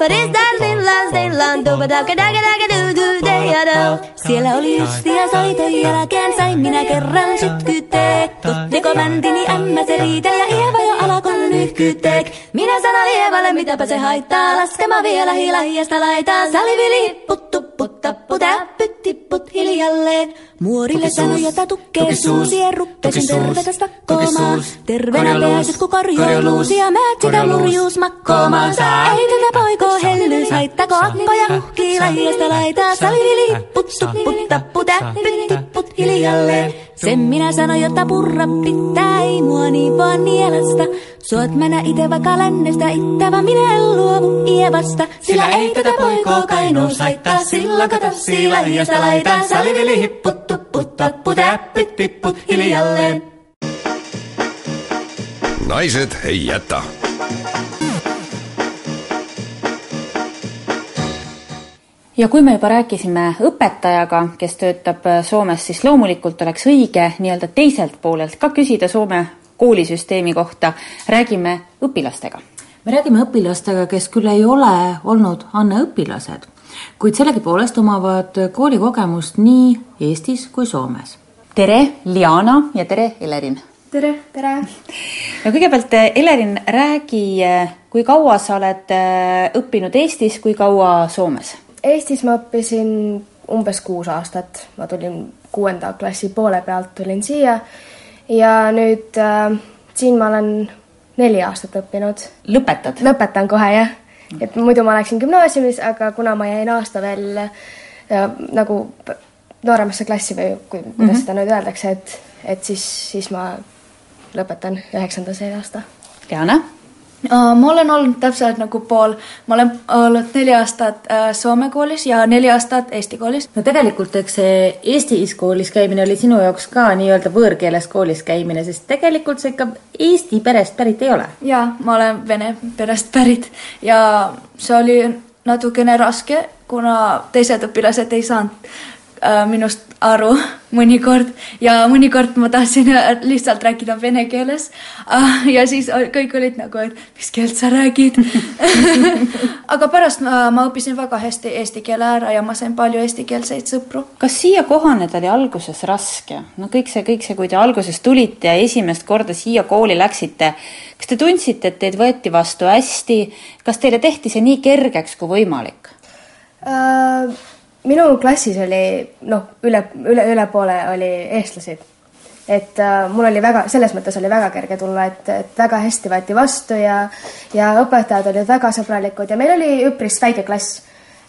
What is that Finland, Finland, do, but daga daga daga do, do, they are all. Siellä oli yksi ja soiton jälkeen sain minä kerran sytkytee. Totteko mäntini, ämmä se riitä ja Ieva jo alkoi nyhkyteek. Minä sanoin Ievalle, mitäpä se haittaa, laskema vielä hilahiasta laitaa. Salivili hipput, tupput, tappu, täppyt, tipput hiljalleen. Muorille sanoi, jota tukkee suusi ja ruppesin tervetä stakkoomaan. Terveenä pääset, kun korjoo luusia, määt sitä murjuus makkoomaansa. Ei tätä poikoo hellyys, haittako appoja uhkii lahiasta laitaa. Salivili hipput, tupput, tappu, täppyt, tipput hiljalleen. Sen minä sanoin, jotta purra pitää, ei mua niin vaan nielasta. Suot mänä ite vaikka lännestä ittävä, minä en luovu Ievasta. Sillä ei tätä poikoo kainuus haittaa, sillä kato siila hiasta laitaa. Salivili hipput, tupput, tappu, täppit, tipput hiljalleen. naised ei jäta ja kui me juba rääkisime õpetajaga, kes töötab Soomes, siis loomulikult oleks õige nii-öelda teiselt poolelt ka küsida Soome koolisüsteemi kohta. räägime õpilastega. me räägime õpilastega, kes küll ei ole olnud Anne õpilased, kuid sellegipoolest omavad koolikogemust nii Eestis kui Soomes. tere, Liana ja tere, Elerin! tere, tere! no kõigepealt, Elerin, räägi, kui kaua sa oled õppinud Eestis, kui kaua Soomes? Eestis ma õppisin umbes kuus aastat, ma tulin kuuenda klassi poole pealt tulin siia ja nüüd äh, siin ma olen neli aastat õppinud. lõpetad? lõpetan kohe jah, et muidu ma läksin gümnaasiumis, aga kuna ma jäin aasta veel äh, nagu nooremasse klassi või kui, kuidas mm -hmm. seda nüüd öeldakse, et, et siis, siis ma lõpetan üheksanda see aasta. Diana? Ma olen olnud täpselt nagu pool, ma olen olnud neli aastat äh, Soome koolis ja neli aastat Eesti koolis. no tegelikult, eks see Eestis koolis käimine oli sinu jaoks ka nii-öelda võõrkeeles koolis käimine, sest tegelikult sa ikka Eesti perest pärit ei ole. jaa, ma olen vene perest pärit ja see oli natukene raske, kuna teised õpilased ei saanud äh, minust aru mõnikord ja mõnikord ma tahtsin lihtsalt rääkida vene keeles äh, ja siis kõik olid nagu, et mis keelt sa räägid aga pärast ma, ma õppisin väga hästi eesti keele ära ja ma sain palju eestikeelseid sõpru. kas siia kohaneda oli alguses raske? no kõik see, kõik see, kui te alguses tulite ja esimest korda siia kooli läksite, kas te tundsite, et teid võeti vastu hästi, kas teile tehti see nii kergeks kui võimalik uh...? Minu klassis oli noh, üle, üle, üle poole oli eestlasi. et äh, mul oli väga, selles mõttes oli väga kerge tulla, et, et väga hästi võeti vastu ja, ja õpetajad olid väga sõbralikud ja meil oli üpris väike klass.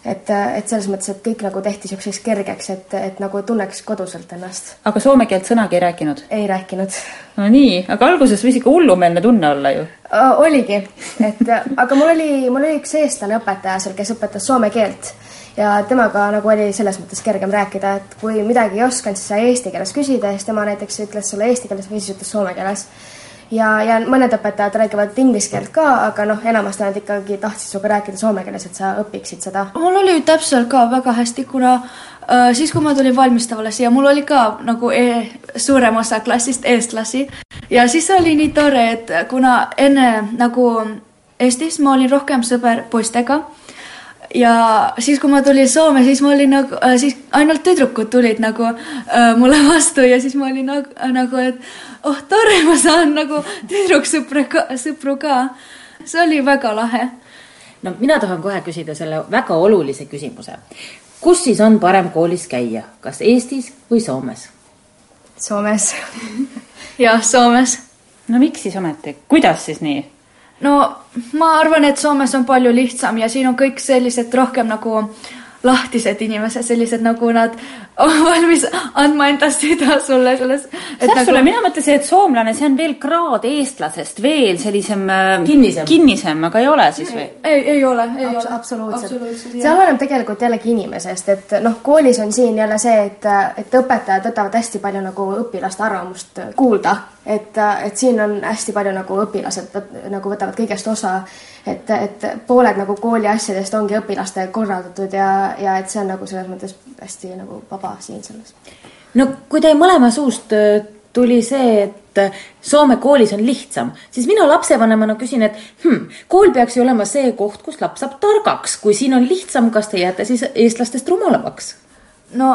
et, et selles mõttes, et kõik nagu tehti niisuguseks kergeks, et, et nagu tunneks koduselt ennast. aga soome keelt sõnagi ei rääkinud? ei rääkinud. no nii, aga alguses võis ikka hullumeelne tunne olla ju oligi, et aga mul oli, mul oli üks eestlane õpetaja seal, kes õpetas soome keelt ja temaga nagu oli selles mõttes kergem rääkida, et kui midagi ei osanud, siis sai eesti keeles küsida siis tema näiteks ütles sulle eesti keeles või siis ütles soome keeles ja, ja mõned õpetajad räägivad inglise keelt ka, aga noh, enamasti nad ikkagi tahtsid sinuga rääkida soome keeles, et sa õpiksid seda. mul oli täpselt ka väga hästi, kuna äh, siis, kui ma tulin valmistavale siia, mul oli ka nagu e suurem osa klassist eestlasi ja siis oli nii tore, et kuna enne nagu Eestis ma olin rohkem sõber poistega ja siis, kui ma tulin Soome, siis ma olin nagu, siis ainult tüdrukud tulid nagu äh, mulle vastu ja siis ma olin nagu, nagu, et oh, tore, ma saan nagu tüdruksõpra ka, sõpru ka. see oli väga lahe. no mina tahan kohe küsida selle väga olulise küsimuse. kus siis on parem koolis käia, kas Eestis või Soomes? Soomes jah, Soomes. no miks siis ometi, kuidas siis nii? No ma arvan, et Soomes on palju lihtsam ja siin on kõik sellised rohkem nagu lahtised inimesed, sellised nagu nad valmis andma endast süda sulle selles. nagu... sulle, mina mõtlesin, et soomlane, see on veel kraad eestlasest, veel sellisem äh, kinnisem, kinnisem, aga ei ole siis või? ei, ei ole, ei Abs ole. absoluutselt, absoluutselt. see oleneb tegelikult jällegi inimesest, et noh, koolis on siin jälle see, et, et õpetajad võtavad hästi palju nagu õpilaste arvamust kuulda, et, et siin on hästi palju nagu õpilased võt, nagu võtavad kõigest osa, et, et pooled nagu kooli asjadest ongi õpilaste korraldatud ja, ja et see on nagu selles mõttes hästi nagu vaba siin selles. no kui teie mõlema suust äh, tuli see, et äh, Soome koolis on lihtsam, siis mina lapsevanemana küsin, et hmm, kool peaks ju olema see koht, kus laps saab targaks, kui siin on lihtsam, kas te jääte siis eestlastest rumalamaks? no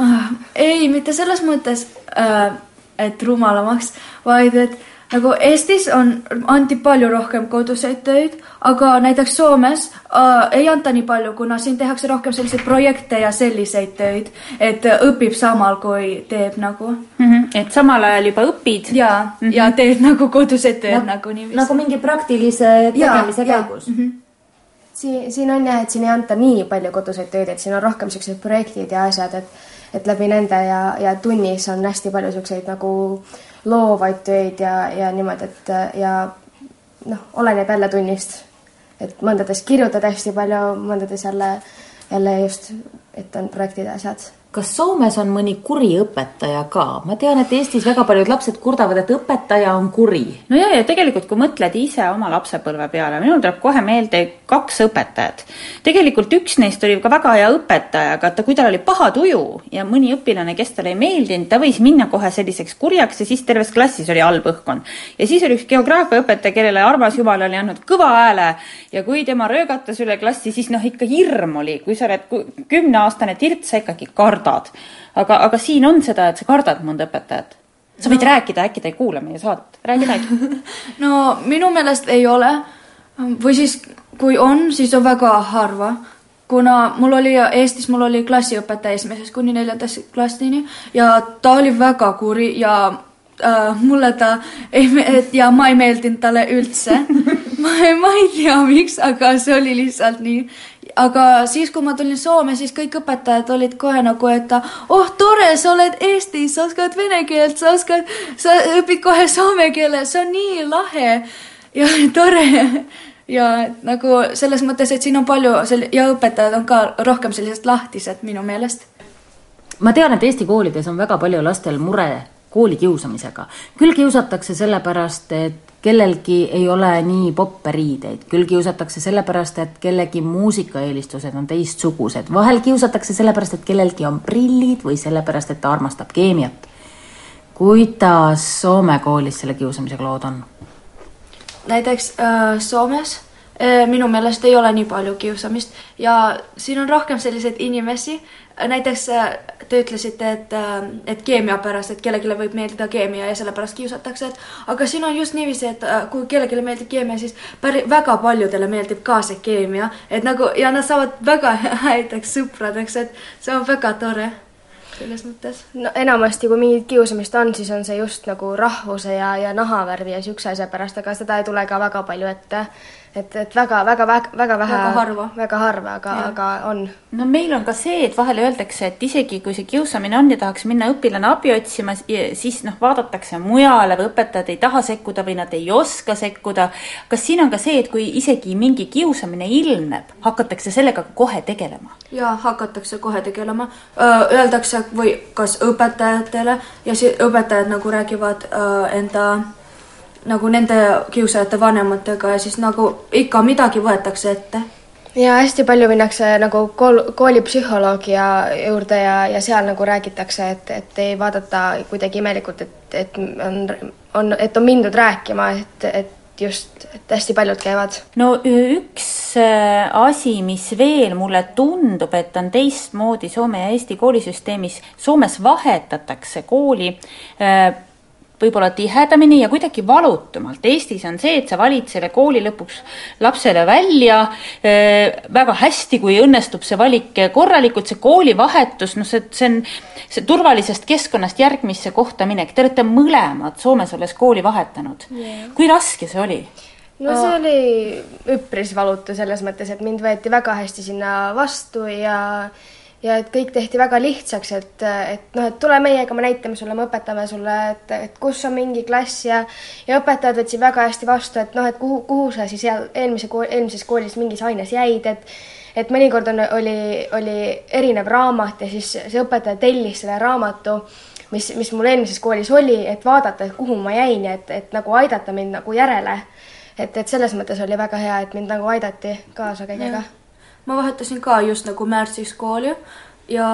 äh, ei, mitte selles mõttes äh,, et rumalamaks, vaid et nagu Eestis on, anti palju rohkem koduseid töid, aga näiteks Soomes äh, ei anta nii palju, kuna siin tehakse rohkem selliseid projekte ja selliseid töid, et õpib samal, kui teeb nagu mm. -hmm. et samal ajal juba õpid. ja mm, -hmm. ja teed nagu koduseid töid no, nagu niiviisi. nagu mingi praktilise tegemise käigus. Mm -hmm siin, siin on jah, et siin ei anta nii palju koduseid töid, et siin on rohkem siuksed projektid ja asjad, et et läbi nende ja, ja tunnis on hästi palju siukseid nagu äh, loovaid töid ja, ja niimoodi, et ja noh, oleneb jälle tunnist. et mõndades kirjutad hästi palju, mõndades jälle, jälle just, et on projektid ja asjad kas Soomes on mõni kuri õpetaja ka? ma tean, et Eestis väga paljud lapsed kurdavad, et õpetaja on kuri. no ja, ja tegelikult, kui mõtled ise oma lapsepõlve peale, minul tuleb kohe meelde kaks õpetajat. tegelikult üks neist oli ka väga hea õpetaja, aga ta, kui tal oli paha tuju ja mõni õpilane, kes talle ei meeldinud, ta võis minna kohe selliseks kurjaks ja siis terves klassis oli halb õhkkond. ja siis oli üks geograafiaõpetaja, kellele armas jumal oli andnud kõva hääle ja kui tema röögatas üle klassi, siis noh, ikka hirm oli, kui sa oled kümneaastane tirts, sa ikkagi kardad kardad. aga, aga siin on seda, et sa kardad mõnda õpetajat. sa võid no. rääkida, äkki ta ei kuula meie saadet, räägi, räägi no minu meelest ei ole. või siis, kui on, siis on väga harva kuna mul oli Eestis, mul oli klassiõpetaja esimesest kuni neljandas klassini ja ta oli väga kuri ja äh, mulle ta ei, et ja ma ei meeldinud talle üldse. Ma, ma ei tea, miks, aga see oli lihtsalt nii. Aga siis, kui ma tulin Soome, siis kõik õpetajad olid kohe nagu, et oh, tore, sa oled Eestis, sa oskad vene keelt, sa oskad, sa õpid kohe soome keele, see on nii lahe. Ja tore. Ja nagu selles mõttes, et siin on palju sel- ja õpetajad on ka rohkem sellised lahtised minu meelest. ma tean, et Eesti koolides on väga palju lastel mure koolikiusamisega. küll kiusatakse sellepärast, et kellelgi ei ole nii poppe riideid, küll kiusatakse sellepärast, et kellegi muusikaeelistused on teistsugused, vahel kiusatakse sellepärast, et kellelgi on prillid või sellepärast, et ta armastab keemiat. kuidas Soome koolis selle kiusamisega lood on? näiteks äh, Soomes äh, minu meelest ei ole nii palju kiusamist ja siin on rohkem selliseid inimesi, näiteks äh, te ütlesite, et, äh, et keemia pärast, et kellelegi võib meeldida keemia ja sellepärast kiusatakse, et aga siin on just niiviisi, et äh, kui kellelegi meeldib keemia, siis päri-, väga paljudele meeldib ka see keemia, et nagu ja nad saavad väga häideks sõpradeks, et see on väga tore selles mõttes. no enamasti, kui mingit kiusamist on, siis on see just nagu rahvuse ja, ja nahavärvi ja siukse asja pärast, aga seda ei tule ka väga palju ette. Et, et väga, väga, väga, väga vähe Väga harva. väga harva, aga, aga on. no meil on ka see, et vahel öeldakse, et isegi kui see kiusamine on ja tahaks minna õpilane abi otsima, siis noh, vaadatakse mujale või õpetajad ei taha sekkuda või nad ei oska sekkuda. kas siin on ka see, et kui isegi mingi kiusamine ilmneb, hakatakse sellega kohe tegelema? ja hakatakse kohe tegelema. Öeldakse või kas õpetajatele ja siis õpetajad nagu räägivad öö, enda nagu nende kiusajate vanematega ja siis nagu ikka midagi võetakse ette. ja hästi palju minnakse nagu kool, koolipsühholoogi ja juurde ja, ja seal nagu räägitakse, et, et ei vaadata kuidagi imelikult, et, et on, on, et on mindud rääkima, et, et just, et hästi paljud käivad. no üks äh, asi, mis veel mulle tundub, et on teistmoodi Soome ja Eesti koolisüsteemis, Soomes vahetatakse kooli äh, võib-olla tihedamini ja kuidagi valutumalt. Eestis on see, et sa valid selle kooli lõpuks lapsele välja äh, väga hästi, kui õnnestub see valik korralikult, see koolivahetus, noh, see, see on see turvalisest keskkonnast järgmisse kohta minek. Te olete mõlemad Soomes olles kooli vahetanud yeah.. kui raske see oli? no see oli üpris valutu selles mõttes, et mind võeti väga hästi sinna vastu ja ja et kõik tehti väga lihtsaks, et, et noh, et tule meiega, me näitame sulle, me õpetame sulle, et, et kus on mingi klass ja ja õpetajad võtsid väga hästi vastu, et noh, et kuhu, kuhu sa siis eelmise kool, eelmises koolis mingis aines jäid, et et mõnikord on, oli, oli erinev raamat ja siis see õpetaja tellis selle raamatu, mis, mis mul eelmises koolis oli, et vaadata, et kuhu ma jäin ja et, et nagu aidata mind nagu järele. et, et selles mõttes oli väga hea, et mind nagu aidati kaasa kõigega ma vahetasin ka just nagu märtsis kooli ja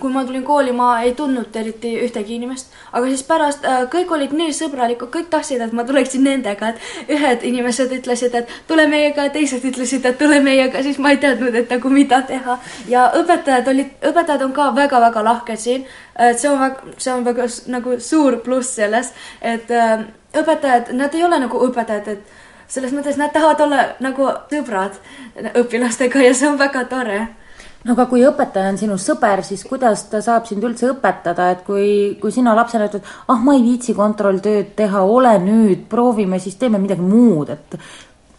kui ma tulin kooli, ma ei tundnud eriti ühtegi inimest, aga siis pärast äh, kõik olid nii sõbralikud, kõik tahtsid, et ma tuleksin nendega, et ühed inimesed ütlesid, et tule meiega, teised ütlesid, et tule meiega, siis ma ei teadnud, et nagu mida teha. ja õpetajad olid, õpetajad on ka väga-väga lahked siin. et see on väga, see on väga nagu suur pluss selles, et äh, õpetajad, nad ei ole nagu õpetajad, et selles mõttes nad tahavad olla nagu sõbrad õpilastega ja see on väga tore no aga kui õpetaja on sinu sõber, siis kuidas ta saab sind üldse õpetada, et kui, kui sina lapsena ütled, ah, ma ei viitsi kontrolltööd teha, ole nüüd, proovime, siis teeme midagi muud, et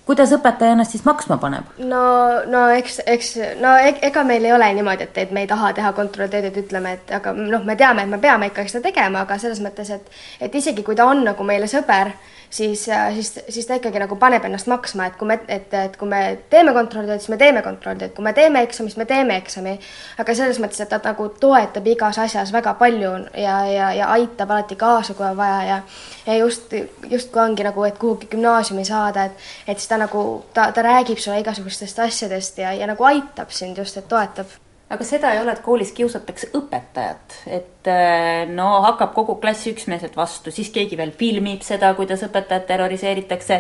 kuidas õpetaja ennast siis maksma paneb? no, no eks, eks no ega meil ei ole niimoodi, et, et me ei taha teha kontrolltööd, et ütleme, et aga noh, me teame, et me peame ikkagi seda tegema, aga selles mõttes, et et isegi kui ta on nagu meile sõber, siis, siis, siis ta ikkagi nagu paneb ennast maksma, et kui me, et, et kui me teeme kontrolltööd, siis me teeme kontrolltööd, kui me teeme eksami, siis me teeme eksami. aga selles mõttes, et ta nagu toetab igas asjas väga palju ja, ja, ja aitab alati kaasa, kui on vaja ja ja just, just kui ongi nagu, et kuhugi gümnaasiumi saada, et et siis ta nagu, ta, ta räägib sulle igasugustest asjadest ja, ja nagu aitab sind just, et toetab aga seda ei ole, et koolis kiusatakse õpetajat, et äh, no hakkab kogu klass üksmeelselt vastu, siis keegi veel filmib seda, kuidas õpetajat terroriseeritakse.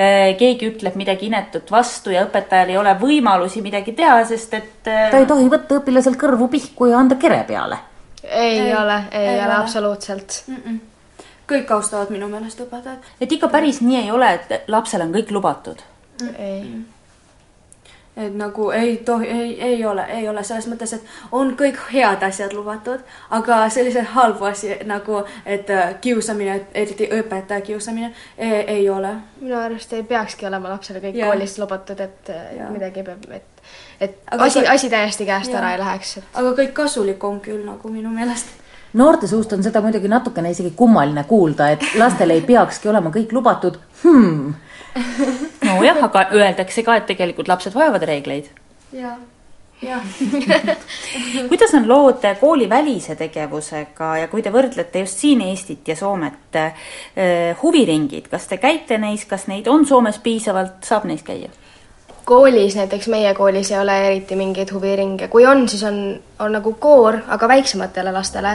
Äh, keegi ütleb midagi inetut vastu ja õpetajal ei ole võimalusi midagi teha, sest et. Äh, ta ei tohi võtta õpilasel kõrvu pihku ja anda kere peale. ei, ei ole, ei, ei ole absoluutselt mm. -mm kõik austavad minu meelest õpetajat. et ikka päris nii ei ole, et lapsel on kõik lubatud mm.? ei et nagu ei tohi, ei, ei ole, ei ole selles mõttes, et on kõik head asjad lubatud, aga sellised halbu asi nagu, et äh, kiusamine, eriti õpetaja kiusamine, ei ole. minu arust ei peakski olema lapsele kõik ja. koolis lubatud, et äh, ja. midagi peab, et, et aga asi, asi täiesti käest ja. ära ei läheks et.... aga kõik kasulik on küll nagu minu meelest noorte suust on seda muidugi natukene isegi kummaline kuulda, et lastel ei peakski olema kõik lubatud hmm nojah, aga öeldakse ka, et tegelikult lapsed vajavad reegleid. ja, jah kuidas on lood koolivälise tegevusega ja kui te võrdlete just siin Eestit ja Soomet eh,, huviringid, kas te käite neis, kas neid on Soomes piisavalt, saab neis käia? koolis, näiteks meie koolis ei ole eriti mingeid huviringe, kui on, siis on, on nagu koor, aga väiksematele lastele.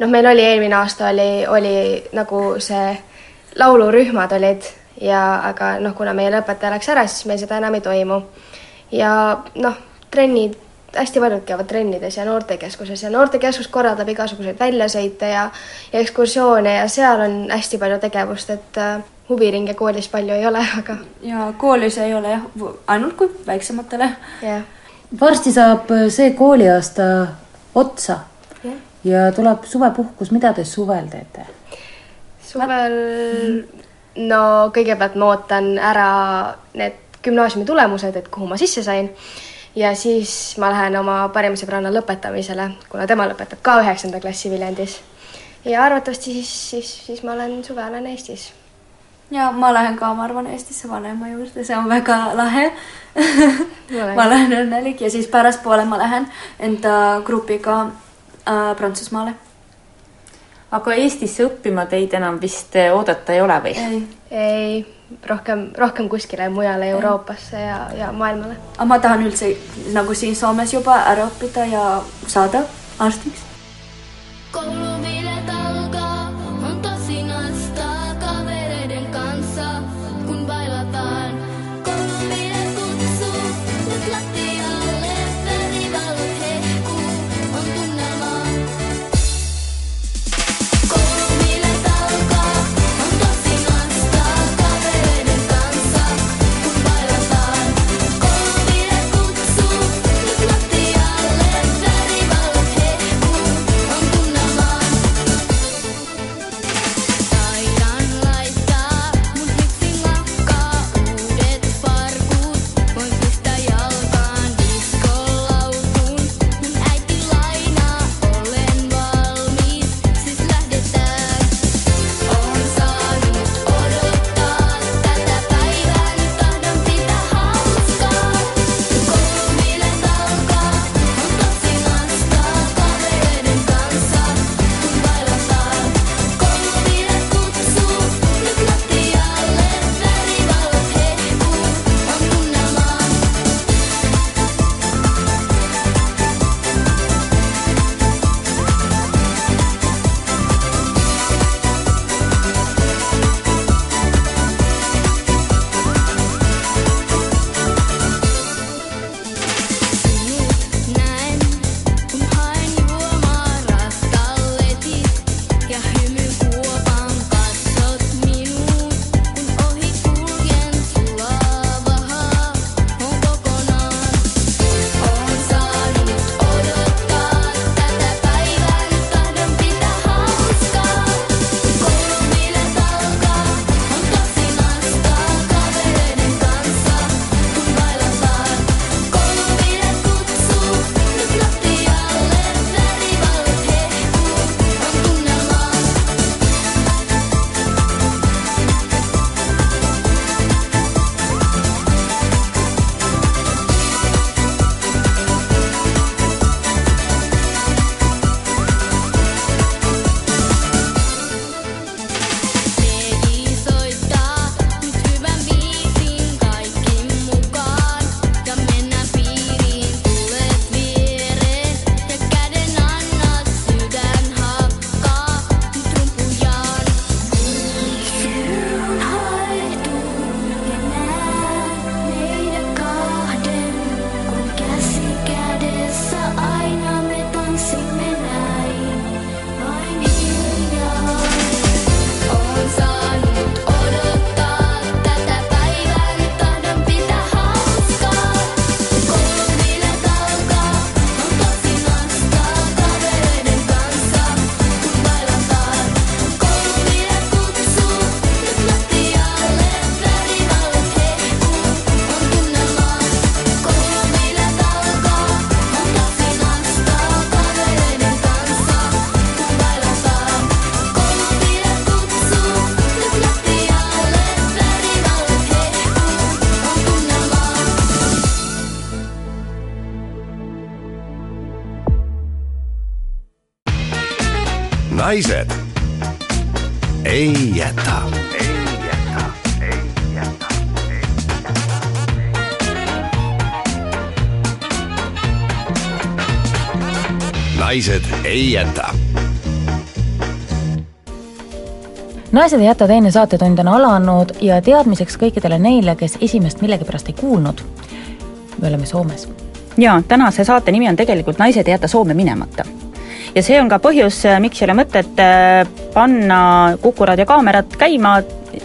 noh, meil oli eelmine aasta oli, oli nagu see laulurühmad olid ja aga noh, kuna meie õpetaja läks ära, siis meil seda enam ei toimu. ja noh, trennid, hästi paljud käivad trennides ja noortekeskuses ja noortekeskus korraldab igasuguseid väljasõite ja ja ekskursioone ja seal on hästi palju tegevust, et äh, huviringe koolis palju ei ole, aga. ja koolis ei ole jah, ainult kui väiksematele. jah. varsti saab see kooliaasta otsa ja, ja tuleb suvepuhkus, mida te suvel teete? suvel no kõigepealt ma ootan ära need gümnaasiumi tulemused, et kuhu ma sisse sain ja siis ma lähen oma parima sõbranna lõpetamisele, kuna tema lõpetab ka üheksanda klassi Viljandis. ja arvatavasti siis, siis, siis ma olen suve olen Eestis. ja ma lähen ka, ma arvan, Eestisse vanaema juurde, see on väga lahe ma olen õnnelik ja siis pärastpoole ma lähen enda grupiga äh, Prantsusmaale. Aga Eestisse õppima teid enam vist oodata ei ole või? ei, ei rohkem, rohkem kuskile mujale Euroopasse ja, ja maailmale. aga ma tahan üldse nagu siin Soomes juba ära õppida ja saada arstiks. koulubilet naised ei jäta. naised ei jäta. naised ei jäta teine saatetund on alanud ja teadmiseks kõikidele neile, kes esimest millegipärast ei kuulnud, me oleme Soomes. jaa, tänase saate nimi on tegelikult Naised ei jäta Soome minemata. Ja see on ka põhjus, miks ei ole mõtet äh, panna Kuku raadio kaamerat käima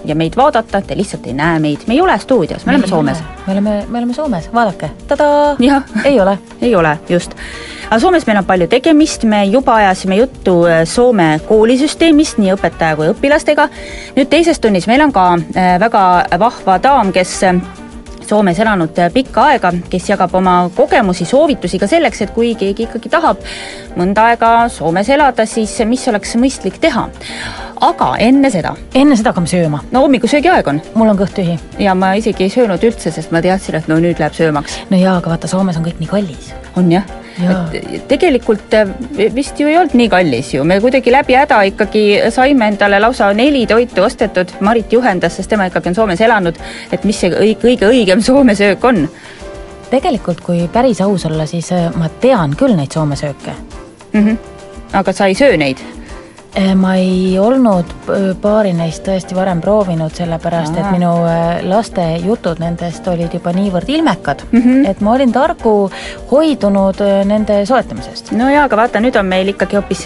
ja meid vaadata, te lihtsalt ei näe meid, me ei ole stuudios, me oleme Soomes. me oleme, me oleme Soomes, vaadake, tadaa, ei ole. ei ole, just. aga Soomes meil on palju tegemist, me juba ajasime juttu äh, Soome koolisüsteemist nii õpetaja kui õpilastega. nüüd teises tunnis meil on ka äh, väga vahva daam, kes äh, Soomes elanud pikka aega, kes jagab oma kogemusi, soovitusi ka selleks, et kui keegi ikkagi tahab mõnda aega Soomes elada, siis mis oleks mõistlik teha. aga enne seda. enne seda hakkame sööma. no hommikusöögi aeg on. mul on kõht tühi. ja ma isegi ei söönud üldse, sest ma teadsin, et no nüüd läheb söömaks. no jaa, aga vaata, Soomes on kõik nii kallis. on jah et tegelikult äh, vist ju ei olnud nii kallis ju, me kuidagi läbi häda ikkagi saime endale lausa neli toitu ostetud, Marit juhendas, sest tema ikkagi on Soomes elanud, et mis see õige, kõige õigem Soome söök on. tegelikult, kui päris aus olla, siis äh, ma tean küll neid Soome sööke mm. -hmm. aga sa ei söö neid? Äh, ma ei olnud paari neist tõesti varem proovinud, sellepärast et minu äh, laste jutud nendest olid juba niivõrd ilmekad mm, -hmm. et ma olin targu hoidunud äh, nende soetamisest. no jaa, aga vaata, nüüd on meil ikkagi hoopis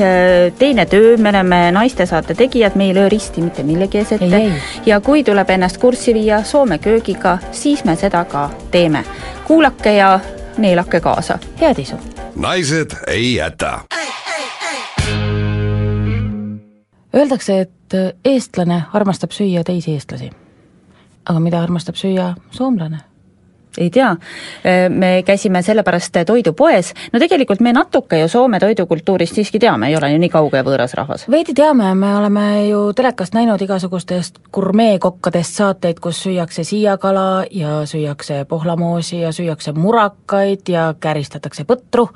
teine töö, me oleme naistesaate tegijad, me ei löö risti mitte millegi ees ette ja kui tuleb ennast kurssi viia Soome köögiga, siis me seda ka teeme. kuulake ja neelake kaasa. head isu! naised ei jäta Öeldakse, et eestlane armastab süüa teisi eestlasi. aga mida armastab süüa soomlane? ei tea, me käisime sellepärast toidupoes, no tegelikult me natuke ju Soome toidukultuurist siiski teame, ei ole ju nii kauge ja võõras rahvas. veidi teame, me oleme ju telekast näinud igasugustest gurmeekokkadest saateid, kus süüakse siiakala ja süüakse pohlamoosi ja süüakse murakaid ja käristatakse põtru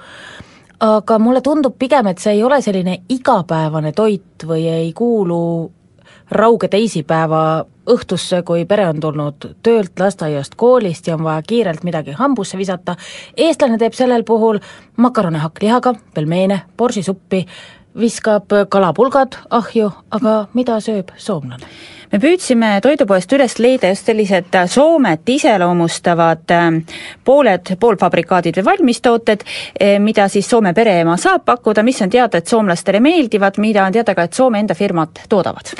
aga mulle tundub pigem, et see ei ole selline igapäevane toit või ei kuulu rauge teisipäeva õhtusse, kui pere on tulnud töölt, lasteaiast, koolist ja on vaja kiirelt midagi hambusse visata, eestlane teeb sellel puhul makarone hakklihaga, pelmeene, borsisuppi, viskab kalapulgad ahju, aga mida sööb soomlane? me püüdsime toidupoest üles leida just sellised Soomet iseloomustavad ähm, pooled, poolfabrikaadid või valmistooted, eh, mida siis Soome pereema saab pakkuda, mis on teada, et soomlastele meeldivad, mida on teada ka, et Soome enda firmad toodavad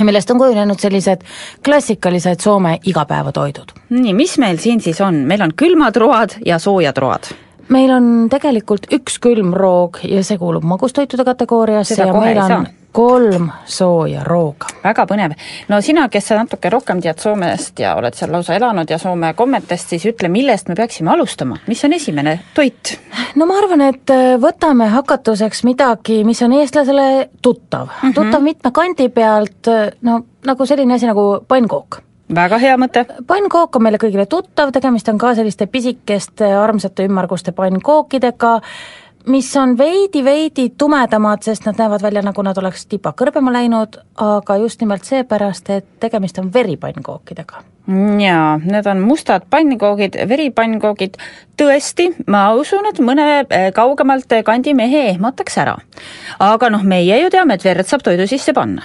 millest on kujunenud sellised klassikalised Soome igapäevatoidud. nii, mis meil siin siis on, meil on külmad road ja soojad road meil on tegelikult üks külmroog ja see kuulub magustoitude kategooriasse ja meil on kolm sooja rooga. väga põnev. no sina, kes sa natuke rohkem tead Soomest ja oled seal lausa elanud ja Soome kommetest, siis ütle, millest me peaksime alustama, mis on esimene toit? no ma arvan, et äh, võtame hakatuseks midagi, mis on eestlasele tuttav mm, -hmm. tuttav mitme kandi pealt, äh, no nagu selline asi nagu pannkook väga hea mõte. pannkook on meile kõigile tuttav, tegemist on ka selliste pisikeste armsate ümmarguste pannkookidega, mis on veidi-veidi tumedamad, sest nad näevad välja, nagu nad oleks tipa kõrbema läinud, aga just nimelt seepärast, et tegemist on veripannkookidega jaa, need on mustad pannkoogid, veripannkoogid, tõesti, ma usun, et mõne eh, kaugemalt kandi mehe ehmataks ära. aga noh, meie ju teame, et verd saab toidu sisse panna.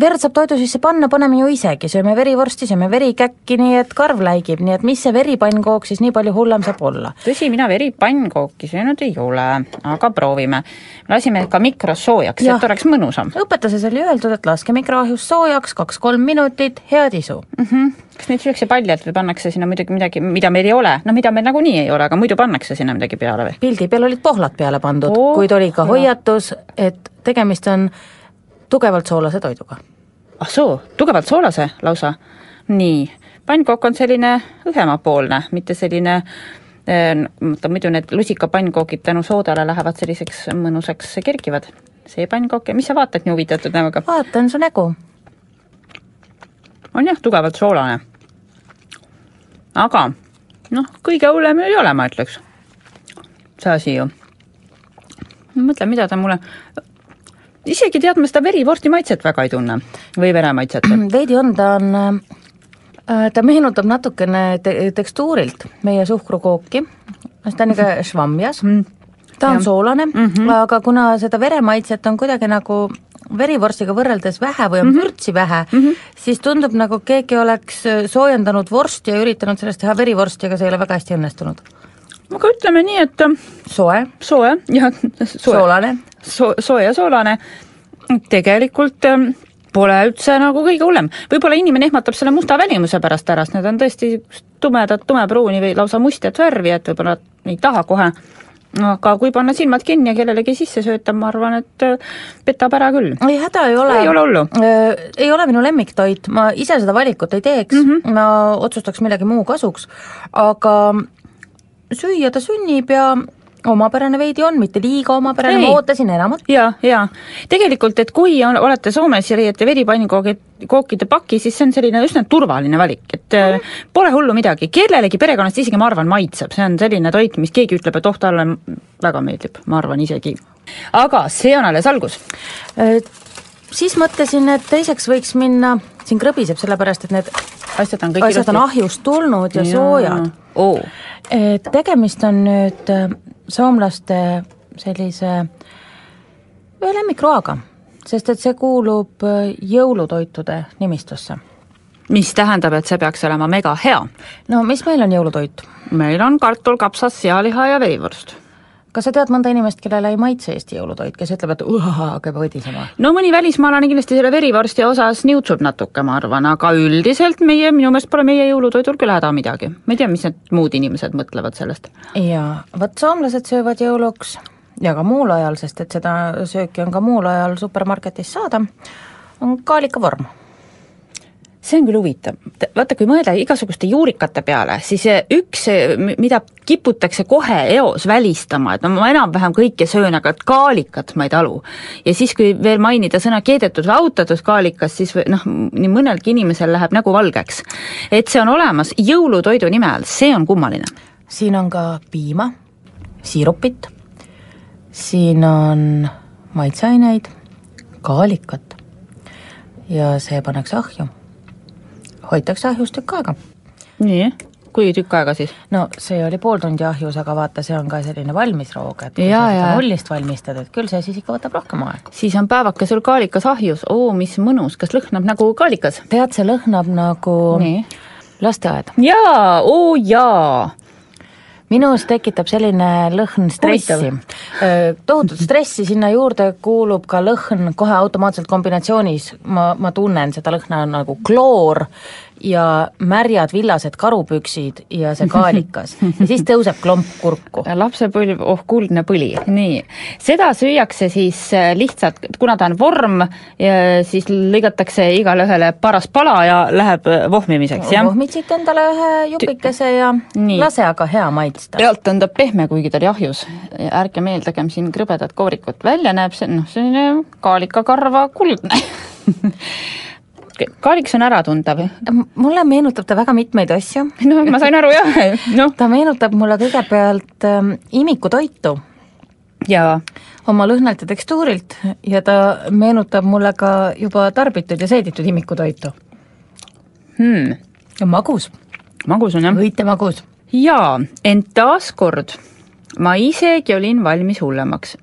verd saab toidu sisse panna, paneme ju isegi, sööme verivorsti, sööme verikäkki, nii et karv läigib, nii et mis see veripannkooks siis nii palju hullem saab olla? tõsi, mina veripannkookki söönud ei ole, aga proovime. lasime ka mikros soojaks, et oleks mõnusam. õpetases oli öeldud, et laske mikroahjus soojaks kaks-kolm minutit, head isu mm. -hmm kas neid süüakse paljalt või pannakse sinna muidugi midagi, mida meil ei ole, noh, mida meil nagunii ei ole, aga muidu pannakse sinna midagi peale või? pildi peal olid pohlad peale pandud oh,, kuid oli ka hoiatus, et tegemist on tugevalt soolase toiduga. ah soo, tugevalt soolase lausa? nii, pannkokk on selline õhemapoolne, mitte selline vaata eh, muidu need lusikapannkokid tänu soodale lähevad selliseks mõnusaks kerkivad. see pannkokk ja mis sa vaatad nii huvitatud näoga? vaatan su nägu on jah, tugevalt soolane. Aga noh, kõige hullem ei ole, ma ütleks. see asi ju. mõtle, mida ta mulle, isegi tead, ma seda verivorsti maitset väga ei tunne või vere maitset. veidi on, ta on, äh, ta meenutab natukene te tekstuurilt meie suhkrukooki, ta on ikka švamjas mm., ta on ja. soolane mm, -hmm. aga kuna seda veremaitset on kuidagi nagu verivorstiga võrreldes vähe või on mm -hmm. vürtsi vähe mm, -hmm. siis tundub, nagu keegi oleks äh, soojendanud vorsti ja üritanud sellest teha verivorsti, aga see ei ole väga hästi õnnestunud. aga ütleme nii, et äh, soe, soe ja soe. soolane so,, soe ja soolane, tegelikult ähm, pole üldse nagu kõige hullem. võib-olla inimene ehmatab selle musta välimuse pärast ära, sest need on tõesti tumedad, tumepruuni või lausa mustjat värvi, et võib-olla ei taha kohe aga kui panna silmad kinni ja kellelegi sisse sööta, ma arvan, et äh, petab ära küll. ei, häda ei ole. ei ole hullu. ei ole minu lemmiktoit, ma ise seda valikut ei teeks mm, -hmm. ma otsustaks millegi muu kasuks, aga süüa ta sünnib ja omapärane veidi on, mitte liiga omapärane, ma ootasin enamat. jaa, jaa. tegelikult, et kui on, olete Soomes ja leiate veripannkoogi, kookide paki, siis see on selline üsna turvaline valik, et mm pole hullu midagi, kellelegi perekonnast isegi ma arvan, maitseb, see on selline toit, mis keegi ütleb, et oh, talle väga meeldib, ma arvan isegi. aga see on alles algus. Siis mõtlesin, et teiseks võiks minna, siin krõbiseb, sellepärast et need asjad on kõik asjad on ahjust tulnud ja, ja. soojad oh.. tegemist on nüüd soomlaste sellise ühe lemmikroaga, sest et see kuulub äh, jõulutoitude nimistusse. mis tähendab, et see peaks olema mega hea? no mis meil on jõulutoit? meil on kartul, kapsas, sealiha ja verivorst kas sa tead mõnda inimest, kellele ei maitse Eesti jõulutoit, kes ütleb, et hakkab võdisema? no mõni välismaalane kindlasti selle verivorsti osas niutsub natuke, ma arvan, aga üldiselt meie, minu meelest pole meie jõulutoidul küll häda midagi. ma ei tea, mis need muud inimesed mõtlevad sellest. jaa, vot soomlased söövad jõuluks ja ka muul ajal, sest et seda sööki on ka muul ajal supermarketis saada, on kaalikavorm see on küll huvitav, vaata kui mõelda igasuguste juurikate peale, siis üks, mida kiputakse kohe eos välistama, et no ma enam-vähem kõike söön, aga kaalikat ma ei talu. ja siis, kui veel mainida sõna keedetud või autatud kaalikas, siis noh, nii mõnelgi inimesel läheb nägu valgeks. et see on olemas jõulutoidu nime all, see on kummaline. siin on ka piima, siirupit, siin on maitseaineid, kaalikat ja see pannakse ahju hoitakse ahjus tükk aega. nii, kui tükk aega siis? no see oli pool tundi ahjus, aga vaata, see on ka selline valmisroog, et kui ja, sa seda nullist valmistad, et küll see siis ikka võtab rohkem aega. siis on päevake sul kaalikas ahjus, oo, mis mõnus, kas lõhnab nagu kaalikas? tead, see lõhnab nagu nii. lasteaed. jaa, oo jaa minus tekitab selline lõhn stressi. tohutut stressi, sinna juurde kuulub ka lõhn kohe automaatselt kombinatsioonis, ma, ma tunnen seda lõhna nagu kloor ja märjad villased karupüksid ja see kaalikas ja siis tõuseb klomp kurku. lapsepõlv, oh kuldne põli, nii. seda süüakse siis äh, lihtsalt, kuna ta on vorm, siis lõigatakse igale ühele paras pala ja läheb äh, vohmimiseks, jah? vohmid siit endale ühe jupikese ja nii. lase aga hea maitsta. pealt on ta pehme, kuigi ta oli ahjus. ärge meeldagem siin krõbedat koorikut, välja näeb see noh, selline kaalikakarva kuldne kaaliks on äratuntav. mulle meenutab ta väga mitmeid asju. no ma sain aru jah, noh. ta meenutab mulle kõigepealt ähm, imikutoitu. jaa. oma lõhnalt ja tekstuurilt ja ta meenutab mulle ka juba tarbitud ja seeditud imikutoitu hmm.. ja magus. magus on jah. õite magus. jaa, ent taaskord ma isegi olin valmis hullemaks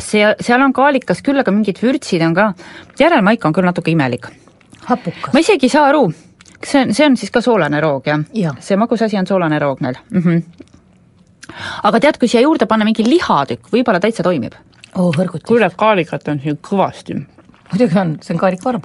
see, seal on kaalikas küll, aga mingid vürtsid on ka, järelmaik on küll natuke imelik. hapukas. ma isegi ei saa aru, kas see on, see on siis ka soolane roog, jah ja.? see magus asi on soolane roog neil mm? -hmm. aga tead, kui siia juurde panna mingi lihatükk, võib-olla täitsa toimib. oo hõrgutis. kuule, kaalikat on siin kõvasti. muidugi on, see on kaalikvorm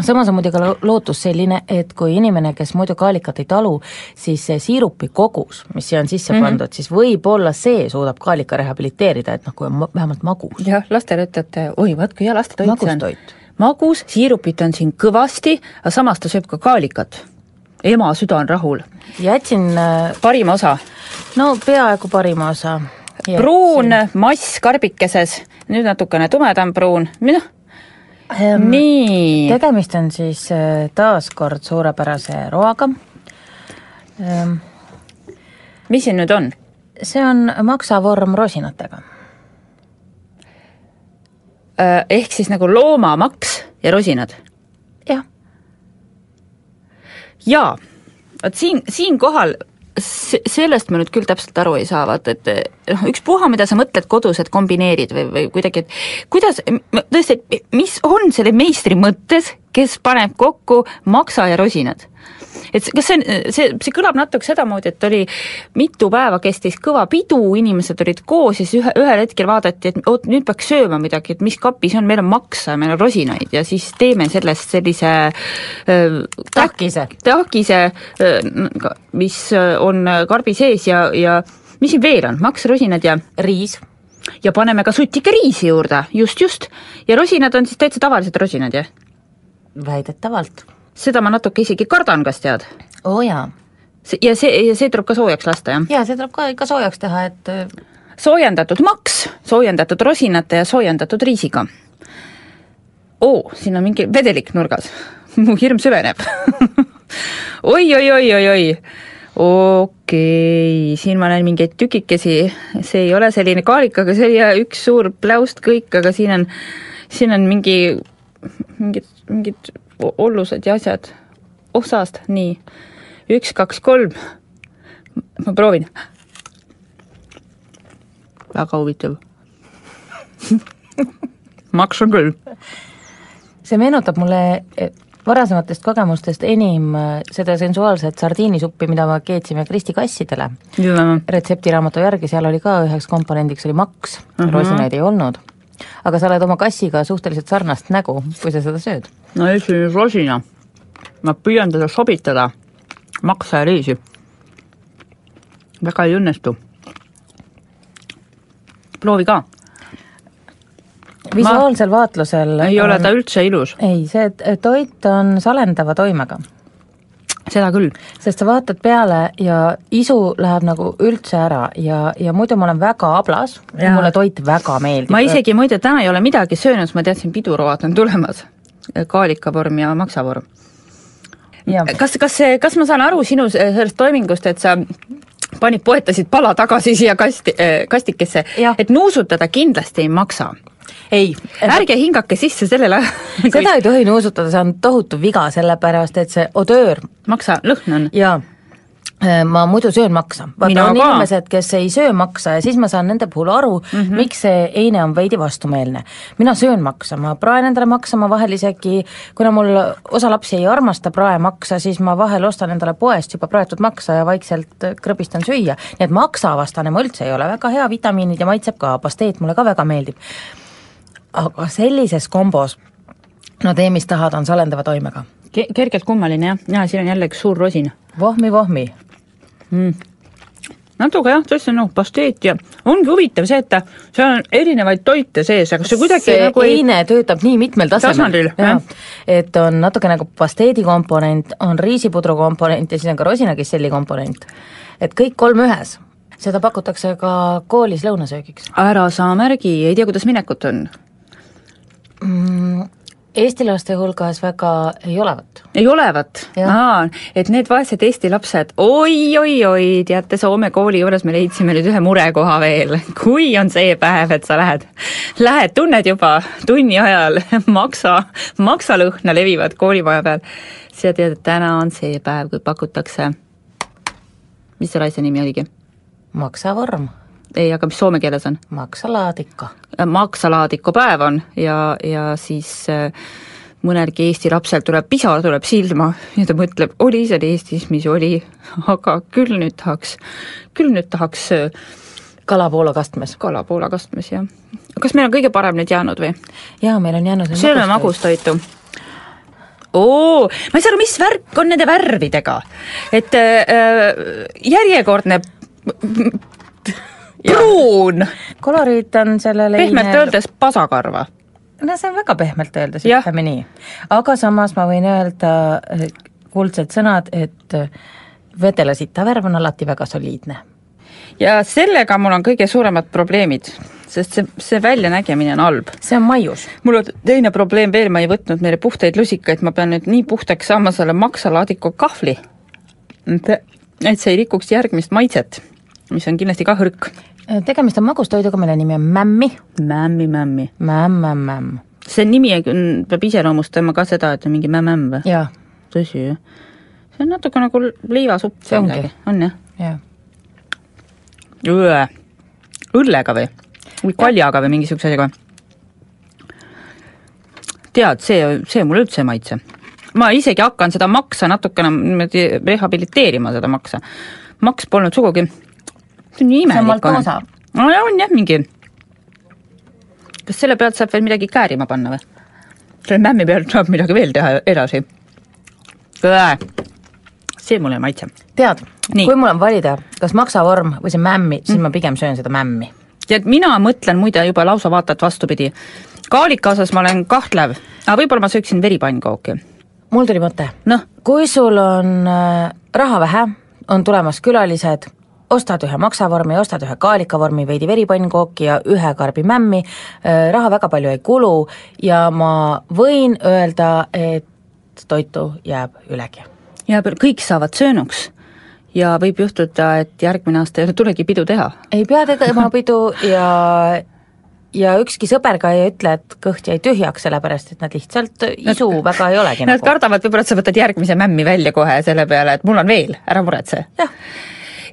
samas on muidugi lootus selline, et kui inimene, kes muidu kaalikat ei talu, siis see siirupi kogus, mis siia on sisse mm -hmm. pandud, siis võib-olla see suudab kaalika rehabiliteerida, et noh, kui on vähemalt magus. jah, lastele ütlete, oi vaat kui hea lastetoit see on. magus, siirupit on siin kõvasti, aga samas ta sööb ka kaalikat. ema süda on rahul. jätsin äh, parima osa? no peaaegu parima osa. pruun mass karbikeses, nüüd natukene tumedam pruun, noh Ehm, nii. tegemist on siis äh, taas kord suurepärase roaga. Ehm, mis siin nüüd on? see on maksavorm rosinatega. Äh, ehk siis nagu loomamaks ja rosinad? jah. jaa, vot siin, siinkohal sellest ma nüüd küll täpselt aru ei saa, vaata et noh, ükspuha, mida sa mõtled kodus, et kombineerid või, või kuidagi, et kuidas, tõesti, mis on selle meistri mõttes, kes paneb kokku maksa ja rosinad? Et kas see see, see kõlab natuke sedamoodi, et oli mitu päeva kestis kõva pidu, inimesed olid koos ja siis ühe, ühel hetkel vaadati, et oot, nüüd peaks sööma midagi, et mis kapis on, meil on maksa ja meil on rosinaid ja siis teeme sellest sellise äh, tahkise, tahkise äh,, mis on karbi sees ja, ja mis siin veel on, maks, rosinad ja riis ja paneme ka sutike riisi juurde, just, just. ja rosinad on siis täitsa tavalised rosinad, jah? väidetavalt. Seda ma natuke isegi kardan, kas tead? oo jaa. ja see, ja see tuleb ka soojaks lasta, jah? jaa, see tuleb ka ikka soojaks teha, et äh, soojendatud maks, soojendatud rosinate ja soojendatud riisiga. oo, siin on mingi vedelik nurgas. mu hirm süveneb oi, oi, oi, oi, oi okei okay., siin ma näen mingeid tükikesi, see ei ole selline kaalik, aga see oli üks suur pläust kõik, aga siin on, siin on mingi, mingid, mingid ollused ja asjad osast, nii, üks, kaks, kolm, ma proovin. väga huvitav maks on küll. see meenutab mulle varasematest kogemustest enim äh, seda sensuaalset sardiinisuppi, mida me keetsime Kristi kassidele. retseptiraamatu järgi, seal oli ka üheks komponendiks oli maks uh, -huh. rosinaid ei olnud. Aga sa oled oma kassiga suhteliselt sarnast nägu, kui sa seda sööd. no esimene rosina, ma püüan teda sobitada maksa ja riisi. väga ei õnnestu. proovi ka visuaalsel ma... vaatlusel ei on... ole ta üldse ilus. ei, see toit on salendava toimega. Seda küll. sest sa vaatad peale ja isu läheb nagu üldse ära ja, ja muidu ma olen väga ablas, mulle toit väga meeldib. ma isegi muide täna ei ole midagi söönud, sest ma teadsin, piduroad on tulemas. kaalikavorm ja maksavorm. kas, kas, kas ma saan aru sinu sellest toimingust, et sa panid, poetasid pala tagasi siia kasti, kastikesse, et nuusutada kindlasti ei maksa ei. ärge hingake sisse sellele seda ei tohi nuusutada, see on tohutu viga, sellepärast et see odöör maksa, lõhn on. jaa äh, ma muidu söön maksa, vaata on ka. inimesed, kes ei söö maksa ja siis ma saan nende puhul aru mm, -hmm. miks see eine on veidi vastumeelne. mina söön maksa, ma praen endale maksa, ma vahel isegi, kuna mul osa lapsi ei armasta praemaksa, siis ma vahel ostan endale poest juba praetud maksa ja vaikselt krõbistan süüa, nii et maksavastane ma üldse ei ole, väga hea, vitamiinid ja maitseb ka, pasteet mulle ka väga meeldib aga sellises kombos no tee, mis tahad, on salendava toimega. kergelt kummaline jah, ja siin on jälle üks suur rosin. vohmi, vohmi mm.. natuke jah, tõesti noh, pasteet ja ongi huvitav see, et seal on erinevaid toite sees, aga see kuidagi see nagu ei eine töötab nii mitmel tasemel. et on natuke nagu pasteedi komponent, on riisipudru komponent ja siis on ka rosinakiselli komponent. et kõik kolm ühes seda pakutakse ka koolis lõunasöögiks. ära sa märgi, ei tea, kuidas minekut on mm,? Eesti laste hulgas väga ei olevat. ei olevat? aa, et need vaesed Eesti lapsed oi, oi-oi-oi, teate, Soome kooli juures me leidsime nüüd ühe murekoha veel. kui on see päev, et sa lähed, lähed, tunned juba tunni ajal maksa, maksalõhna levivad koolimaja peal, sa tead, et täna on see päev, kui pakutakse, mis selle asja nimi oligi? maksavorm ei, aga mis soome keeles on? maksalaadikko. Äh, maksalaadikupäev on ja, ja siis äh, mõnelgi Eesti lapsel tuleb pisar tuleb silma ja ta mõtleb, oli seal Eestis, mis oli, aga küll nüüd tahaks, küll nüüd tahaks äh, kalapoola kastmes. kalapoola kastmes, jah. kas meil on kõige parem nüüd jäänud või? jaa, meil on jäänud sööme magustoitu oo, ma ei saa aru, mis värk on nende värvidega, et äh, järjekordne pruun. koloriit on sellele pehmelt ine... öeldes pasakarva. no see on väga pehmelt öeldes, ütleme nii. aga samas ma võin öelda kuldsed sõnad, et eh, vedelasita värv on alati väga soliidne. ja sellega mul on kõige suuremad probleemid, sest see, see väljanägemine on halb. see on maius. mul on teine probleem veel, ma ei võtnud meile puhtaid lusikaid, ma pean nüüd nii puhtaks saama selle maksalaadiku kahvli, et see ei rikuks järgmist maitset, mis on kindlasti ka hõrk Äh, tegemist on magustoiduga, mille nimi on mämmi. mämmi, mämmi. mämm-mämm-mämm. see nimi peab iseloomustama ka seda, et on mingi mämm-mämm või? tõsi, jah? see on natuke nagu liivasupp. see ongi. on jah? jah. õllega või? või kaljaga või mingisuguse asjaga? tead, see, see mulle üldse ei maitse. ma isegi hakkan seda maksa natukene niimoodi rehabiliteerima, seda maksa. maks polnud sugugi see on nii imelik no ja on jah, mingi. kas selle pealt saab veel midagi käärima panna või? selle mämmi pealt saab midagi veel teha edasi. see mulle ei maitse. tead, kui mul on valida, kas maksavorm või see mämmi, siis ma pigem söön seda mämmi. tead, mina mõtlen muide juba lausa vaata et vastupidi. kaalika osas ma olen kahtlev, aga võib-olla ma sööksin veripannkooki. mul tuli mõte. noh, kui sul on äh, raha vähe, on tulemas külalised, ostad ühe maksavormi, ostad ühe kaalikavormi, veidi veripанnkooki ja ühe karbi mämmi, raha väga palju ei kulu ja ma võin öelda, et toitu jääb ülegi. ja kõik saavad söönuks ja võib juhtuda, et järgmine aasta ei tulegi pidu teha. ei pea tegema pidu ja ja ükski sõber ka ei ütle, et kõht jäi tühjaks, sellepärast et nad lihtsalt isu nad, väga ei olegi Nad nagu. kardavad võib-olla, et sa võtad järgmise mämmi välja kohe selle peale, et mul on veel, ära muretse. jah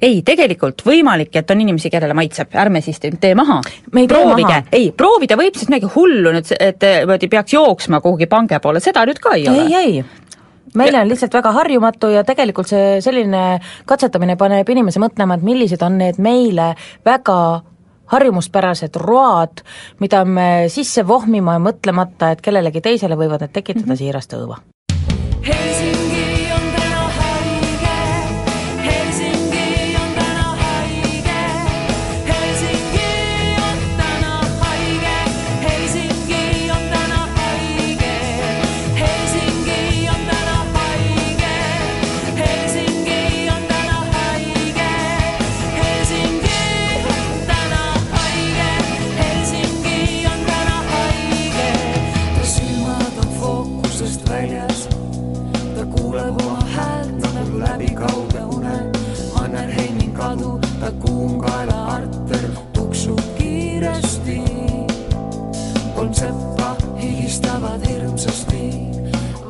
ei, tegelikult võimalik, et on inimesi, kellele maitseb, ärme siis tee maha. proovige, ei, proovida võib siis midagi hullu nüüd, et niimoodi peaks jooksma kuhugi pange poole, seda nüüd ka ei, ei ole. ei, ei meile on lihtsalt väga harjumatu ja tegelikult see selline katsetamine paneb inimese mõtlema, et millised on need meile väga harjumuspärased road, mida me sisse vohmima ja mõtlemata, et kellelegi teisele võivad need tekitada mm -hmm. siirast õõva.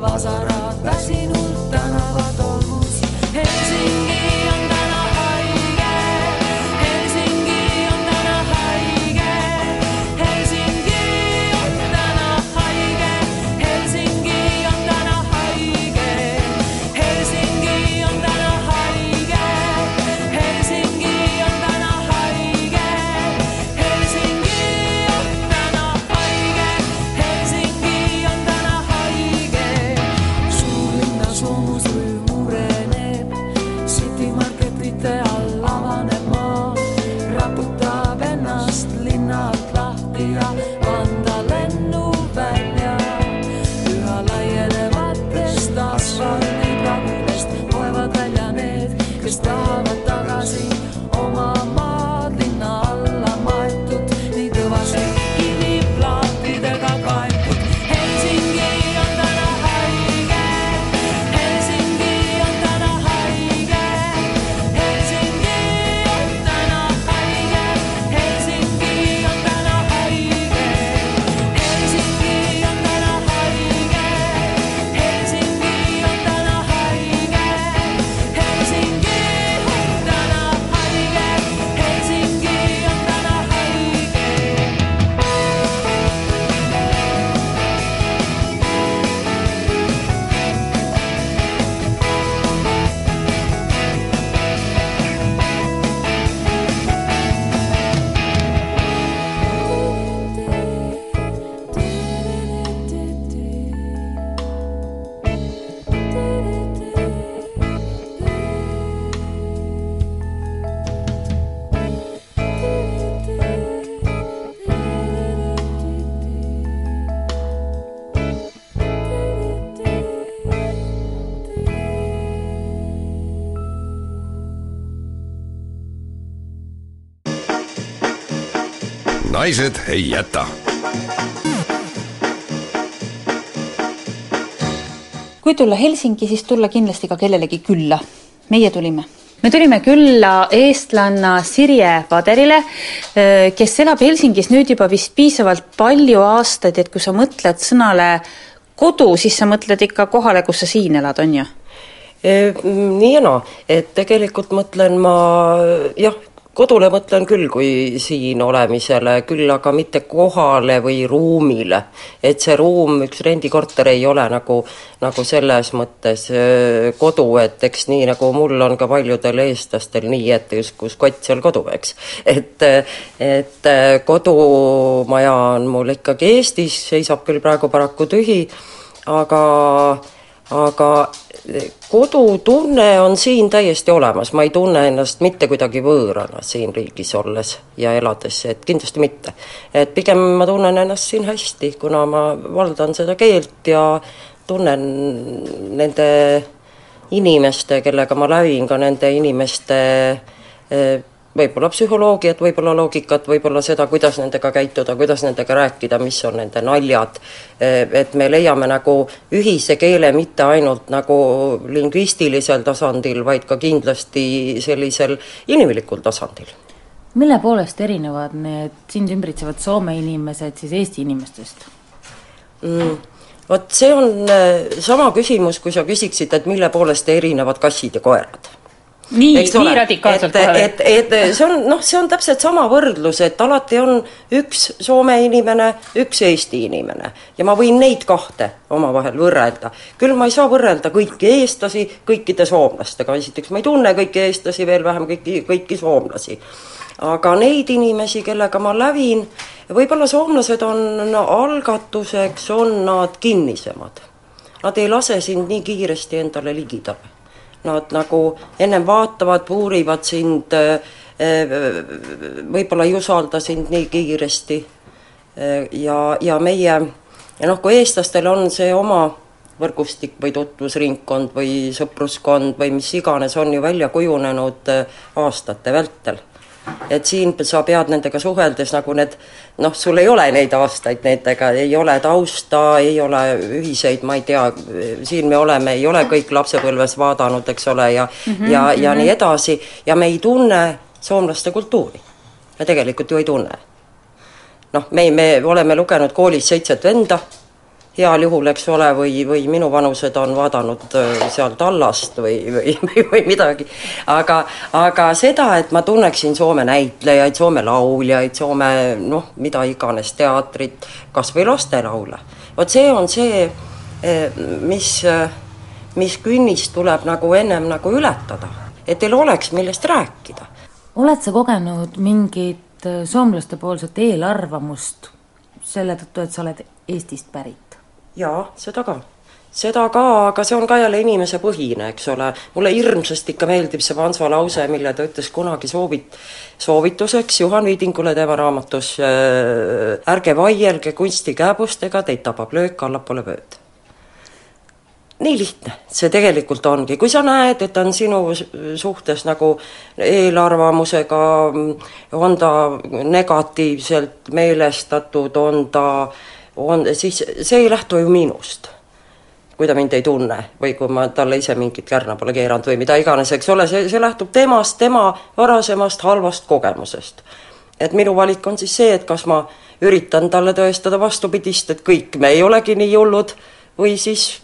Vasarad väsinult naised ei jäta kui tulla Helsingi, siis tulla kindlasti ka kellelegi külla. meie tulime. me tulime külla eestlanna Sirje Paderile, kes elab Helsingis nüüd juba vist piisavalt palju aastaid, et kui sa mõtled sõnale kodu, siis sa mõtled ikka kohale, kus sa siin elad, on ju? nii ja naa, et tegelikult mõtlen ma jah, kodule mõtlen küll kui siin olemisele, küll aga mitte kohale või ruumile. et see ruum, üks rendikorter ei ole nagu, nagu selles mõttes kodu, et eks nii nagu mul on ka paljudel eestlastel nii, et kus, kott, seal kodu, eks. et, et kodumaja on mul ikkagi Eestis, seisab küll praegu paraku tühi, aga aga kodutunne on siin täiesti olemas, ma ei tunne ennast mitte kuidagi võõrana siin riigis olles ja elades, et kindlasti mitte. et pigem ma tunnen ennast siin hästi, kuna ma valdan seda keelt ja tunnen nende inimeste, kellega ma lävin, ka nende inimeste eh, võib-olla psühholoogiat, võib-olla loogikat, võib-olla seda, kuidas nendega käituda, kuidas nendega rääkida, mis on nende naljad, et me leiame nagu ühise keele mitte ainult nagu lingvistilisel tasandil, vaid ka kindlasti sellisel inimlikul tasandil. mille poolest erinevad need sind ümbritsevad Soome inimesed siis Eesti inimestest mm.? vot see on äh, sama küsimus, kui sa küsiksid, et mille poolest erinevad kassid ja koerad nii, nii radikaalselt kohe? et, et, et see on noh, see on täpselt sama võrdlus, et alati on üks Soome inimene, üks Eesti inimene ja ma võin neid kahte omavahel võrrelda. küll ma ei saa võrrelda kõiki eestlasi kõikide soomlastega, esiteks ma ei tunne kõiki eestlasi, veel vähem kõiki, kõiki soomlasi. aga neid inimesi, kellega ma lävin, võib-olla soomlased on no, algatuseks, on nad kinnisemad. Nad ei lase sind nii kiiresti endale ligidale nad nagu ennem vaatavad, puurivad sind, äh, äh, võib-olla ei usalda sind nii kiiresti. Äh, ja, ja meie, ja noh, kui eestlastel on see oma võrgustik või tutvusringkond või sõpruskond või mis iganes, on ju välja kujunenud aastate vältel et siin sa pead nendega suheldes nagu need noh, sul ei ole neid aastaid nendega, ei ole tausta, ei ole ühiseid, ma ei tea, siin me oleme, ei ole kõik lapsepõlves vaadanud, eks ole, ja mm -hmm, ja, ja mm -hmm. nii edasi ja me ei tunne soomlaste kultuuri. me tegelikult ju ei tunne. noh, me, me oleme lugenud koolis Seitset venda heal juhul, eks ole, või, või minuvanused on vaadanud äh, sealt allast või, või, või, midagi. aga, aga seda, et ma tunneksin Soome näitlejaid, Soome lauljaid, Soome noh, mida iganes, teatrit, kas või lastelaule, vot see on see, äh, mis, äh, mis künnist tuleb nagu ennem nagu ületada, et teil oleks, millest rääkida. oled sa kogenud mingit soomlaste poolset eelarvamust selle tõttu, et sa oled Eestist pärit? Jaa, seda ka seda ka, aga see on ka jälle inimesepõhine, eks ole. mulle hirmsasti ikka meeldib see Vanso lause, mille ta ütles kunagi soovit-, soovituseks Juhan Viidingule tema raamatus äh, ärge vaielge kunstikääbustega, teid tabab löök allapoole vööd. nii lihtne see tegelikult ongi, kui sa näed, et on sinu suhtes nagu eelarvamusega, on ta negatiivselt meelestatud, on ta äh, on, siis see ei lähtu ju minust. kui ta mind ei tunne või kui ma talle ise mingit kärna pole keeranud või mida iganes, eks ole, see, see lähtub temast, tema varasemast halvast kogemusest. et minu valik on siis see, et kas ma üritan talle tõestada vastupidist, et kõik me ei olegi nii hullud, või siis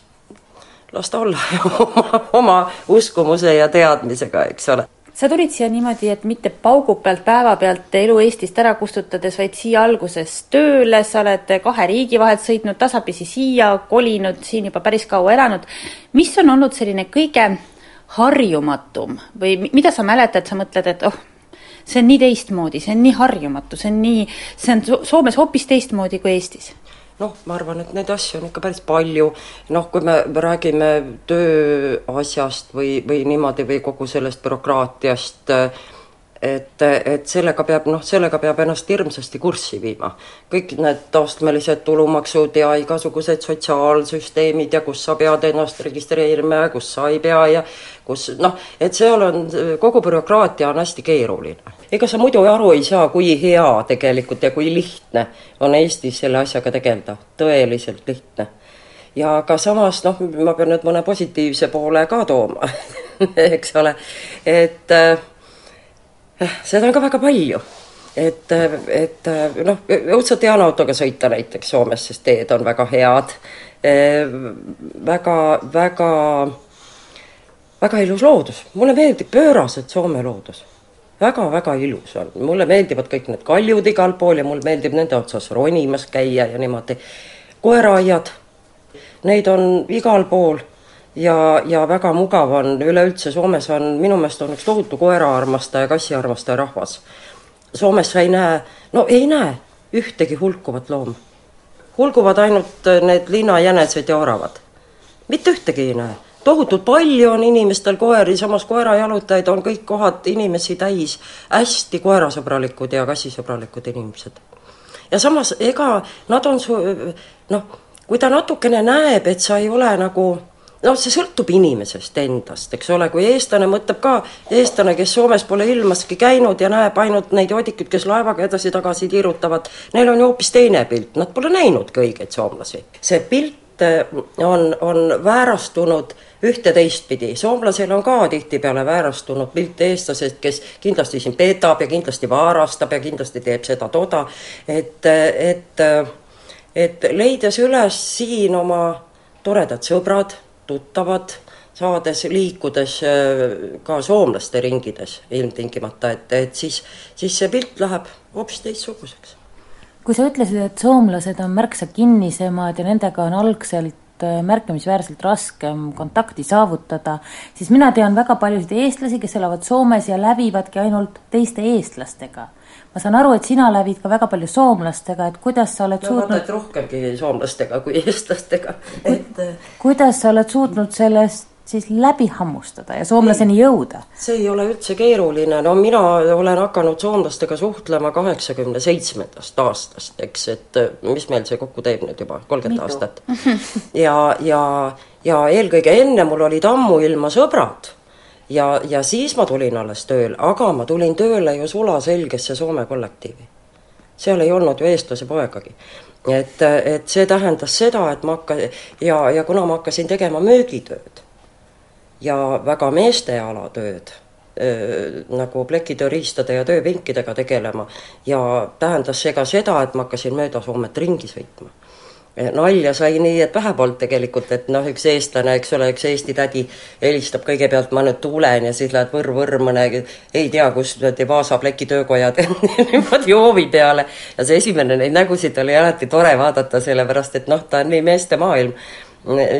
las ta olla oma, oma uskumuse ja teadmisega, eks ole sa tulid siia niimoodi, et mitte paugu pealt päeva pealt elu Eestist ära kustutades, vaid siia alguses tööle, sa oled kahe riigi vahelt sõitnud, tasapisi siia kolinud, siin juba päris kaua elanud. mis on olnud selline kõige harjumatum või mida sa mäletad, sa mõtled, et oh, see on nii teistmoodi, see on nii harjumatu, see on nii, see on Soomes hoopis teistmoodi kui Eestis noh, ma arvan, et neid asju on ikka päris palju, noh, kui me räägime tööasjast või, või niimoodi või kogu sellest bürokraatiast, et, et sellega peab, noh, sellega peab ennast hirmsasti kurssi viima. kõik need astmelised tulumaksud ja igasugused sotsiaalsüsteemid ja kus sa pead ennast registreerima ja kus sa ei pea ja kus noh, et seal on, kogu bürokraatia on hästi keeruline ega sa muidu aru ei saa, kui hea tegelikult ja kui lihtne on Eestis selle asjaga tegeleda, tõeliselt lihtne. ja aga samas noh, ma pean nüüd mõne positiivse poole ka tooma eks ole, et äh, seda on ka väga palju. Et, et noh, õudselt hea on autoga sõita näiteks Soomes, sest teed on väga head. Väga, väga, väga ilus loodus, mulle meeldib pööraselt Soome loodus. Väga-väga ilus on, mulle meeldivad kõik need kaljud igal pool ja mul meeldib nende otsas ronimas käia ja niimoodi. koeraaiad, neid on igal pool ja, ja väga mugav on, üleüldse Soomes on, minu meelest on üks tohutu koeraarmastaja, kassiarmastaja rahvas. Soomes sa ei näe, no ei näe ühtegi hulkuvat looma. hulguvad ainult need linnajänesed ja oravad. mitte ühtegi ei näe. tohutult palju on inimestel koeri, samas koerajalutajaid on kõik kohad inimesi täis, hästi koerasõbralikud ja kassisõbralikud inimesed. ja samas, ega nad on su noh, kui ta natukene näeb, et sa ei ole nagu noh, see sõltub inimesest endast, eks ole, kui eestlane mõtleb ka, eestlane, kes Soomes pole ilmaski käinud ja näeb ainult neid joodikuid, kes laevaga edasi-tagasi tiirutavad, neil on ju hoopis teine pilt, nad pole näinudki õigeid soomlasi. see pilt eh, on, on väärastunud ühte teistpidi, soomlasel on ka tihtipeale väärastunud pilt eestlasest, kes kindlasti siin petab ja kindlasti varastab ja kindlasti teeb seda-toda, et, et, et leides üles siin oma toredad sõbrad tuttavad, saades, liikudes äh, ka soomlaste ringides ilmtingimata, et, et siis, siis see pilt läheb hoopis teistsuguseks. kui sa ütlesid, et soomlased on märksa kinnisemad ja nendega on algselt äh, märkimisväärselt raskem kontakti saavutada, siis mina tean väga paljusid eestlasi, kes elavad Soomes ja lävivadki ainult teiste eestlastega ma saan aru, et sina lävid ka väga palju soomlastega, et kuidas sa oled no, suutnud rohkemgi soomlastega kui eestlastega, et kuidas sa oled suutnud sellest siis läbi hammustada ja soomlaseni ei, jõuda? see ei ole üldse keeruline, no mina olen hakanud soomlastega suhtlema kaheksakümne seitsmendast aastast, eks, et mis meil see kokku teeb nüüd juba, kolmkümmend aastat. ja, ja, ja eelkõige enne mul olid ammuilma sõbrad ja, ja siis ma tulin alles tööle, aga ma tulin tööle ju sulaselgesse Soome kollektiivi. seal ei olnud ju eestlase poegagi. et, et see tähendas seda, et ma hakka- ja, ja kuna ma hakkasin tegema müügitööd ja väga meestealatööd, nagu plekitööriistade ja tööpinkidega tegelema ja tähendas see ka seda, et ma hakkasin mööda Soomet ringi sõitma nalja sai nii, et vähe polnud tegelikult, et noh, üks eestlane, eks ole, üks Eesti tädi helistab kõigepealt, ma nüüd tulen ja siis lähed võrr-võrr mõne ei tea kus, Vaasa pleki töökojad niimoodi hoovi peale. ja see esimene neid nägusid oli alati tore vaadata, sellepärast et noh, ta on nii meeste maailm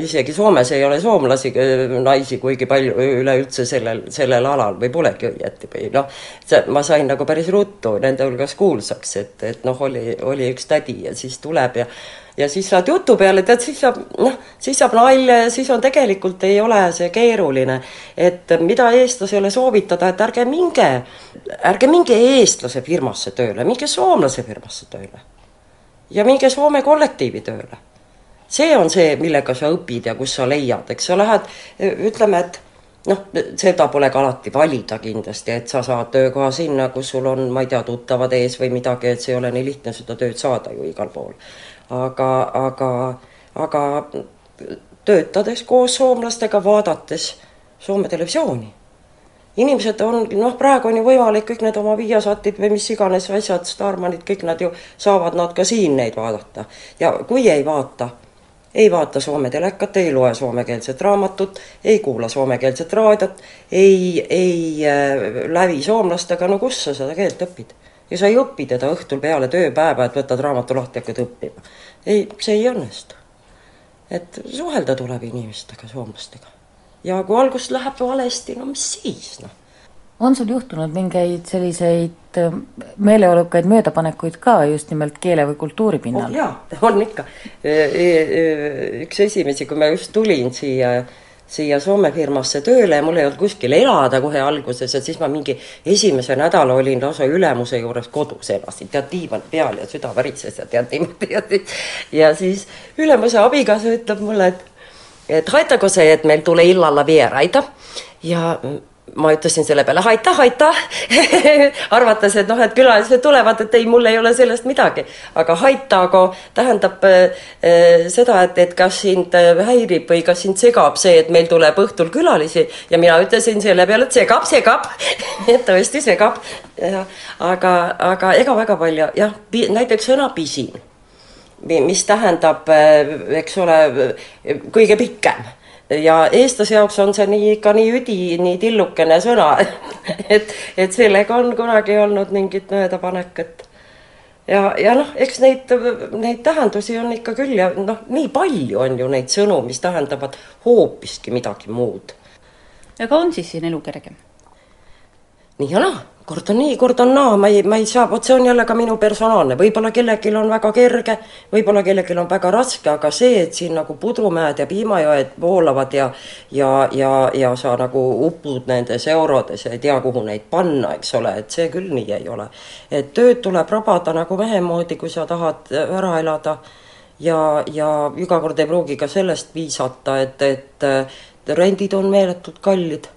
isegi Soomes ei ole soomlasi, naisi kuigi palju üleüldse sellel, sellel alal või polegi õieti või noh, ma sain nagu päris ruttu nende hulgas kuulsaks, et, et noh, oli, oli üks tädi ja siis tuleb ja ja siis saad jutu peale, tead, siis saab noh, siis saab nalja ja siis on tegelikult ei ole see keeruline. et mida eestlasele soovitada, et ärge minge, ärge minge eestlase firmasse tööle, minge soomlase firmasse tööle. ja minge Soome kollektiivi tööle. see on see, millega sa õpid ja kus sa leiad, eks sa lähed, ütleme, et noh, seda pole ka alati valida kindlasti, et sa saad töökoha sinna, kus sul on, ma ei tea, tuttavad ees või midagi, et see ei ole nii lihtne seda tööd saada ju igal pool aga, aga, aga töötades koos soomlastega, vaadates Soome televisiooni. inimesed on, noh, praegu on ju võimalik kõik need oma Viasatid või mis iganes asjad, Starmanid, kõik nad ju saavad nad ka siin neid vaadata. ja kui ei vaata, ei vaata Soome telekat, ei loe soomekeelset raamatut, ei kuula soomekeelset raadiot, ei, ei äh, lävi soomlastega, no kus sa seda keelt õpid? Ja sa ei õpi teda õhtul peale tööpäeva, et võtad raamatu lahti hakkad õppima. ei, see ei õnnestu. et suhelda tuleb inimestega, soomlastega. ja kui alguses läheb valesti, no mis siis, noh on sul juhtunud mingeid selliseid äh, meeleolukaid möödapanekuid ka just nimelt keele või kultuuri pinnal oh,? jaa, on ikka. E, e, üks esimesi, kui ma just tulin siia siia Soome firmasse tööle ja mul ei olnud kuskil elada kohe alguses, et siis ma mingi esimese nädala olin lausa ülemuse juures kodus elasin, tead, diivan peal ja süda väritses ja tead niimoodi ja siis, ja siis ülemuse abikaasa ütleb mulle, et et haitako see, et meil tule illalla vieraita ja ma ütlesin selle peale aitäh, aitäh! Arvates, et noh, et külalised tulevad, et ei, mul ei ole sellest midagi. aga haitago tähendab äh, seda, et, et kas sind äh, häirib või kas sind segab see, et meil tuleb õhtul külalisi. Ja mina ütlesin selle peale, et segab, segab. Et tõesti segab. aga, aga ega väga palju. Jah, näiteks sõna pisin, mis tähendab, äh, eks ole, kõige pikem ja eestlase jaoks on see nii ikka nii üdi, nii tillukene sõna et, et sellega on kunagi olnud mingit möödapanekut. ja, ja noh, eks neid, neid tähendusi on ikka küll ja noh, nii palju on ju neid sõnu, mis tähendavad hoopiski midagi muud. aga on siis siin elu kergem? nii ja naa kord on nii, kord on naa, ma ei, ma ei saa, vot see on jälle ka minu personaalne, võib-olla kellelgi on väga kerge, võib-olla kellelgi on väga raske, aga see, et siin nagu pudrumäed ja piimajõed voolavad ja ja, ja, ja sa nagu upud nendes eurodes ja ei tea, kuhu neid panna, eks ole, et see küll nii ei ole. et tööd tuleb rabada nagu mehe moodi, kui sa tahad ära elada. Ja, ja iga kord ei pruugi ka sellest viisata, et, et rendid on meeletult kallid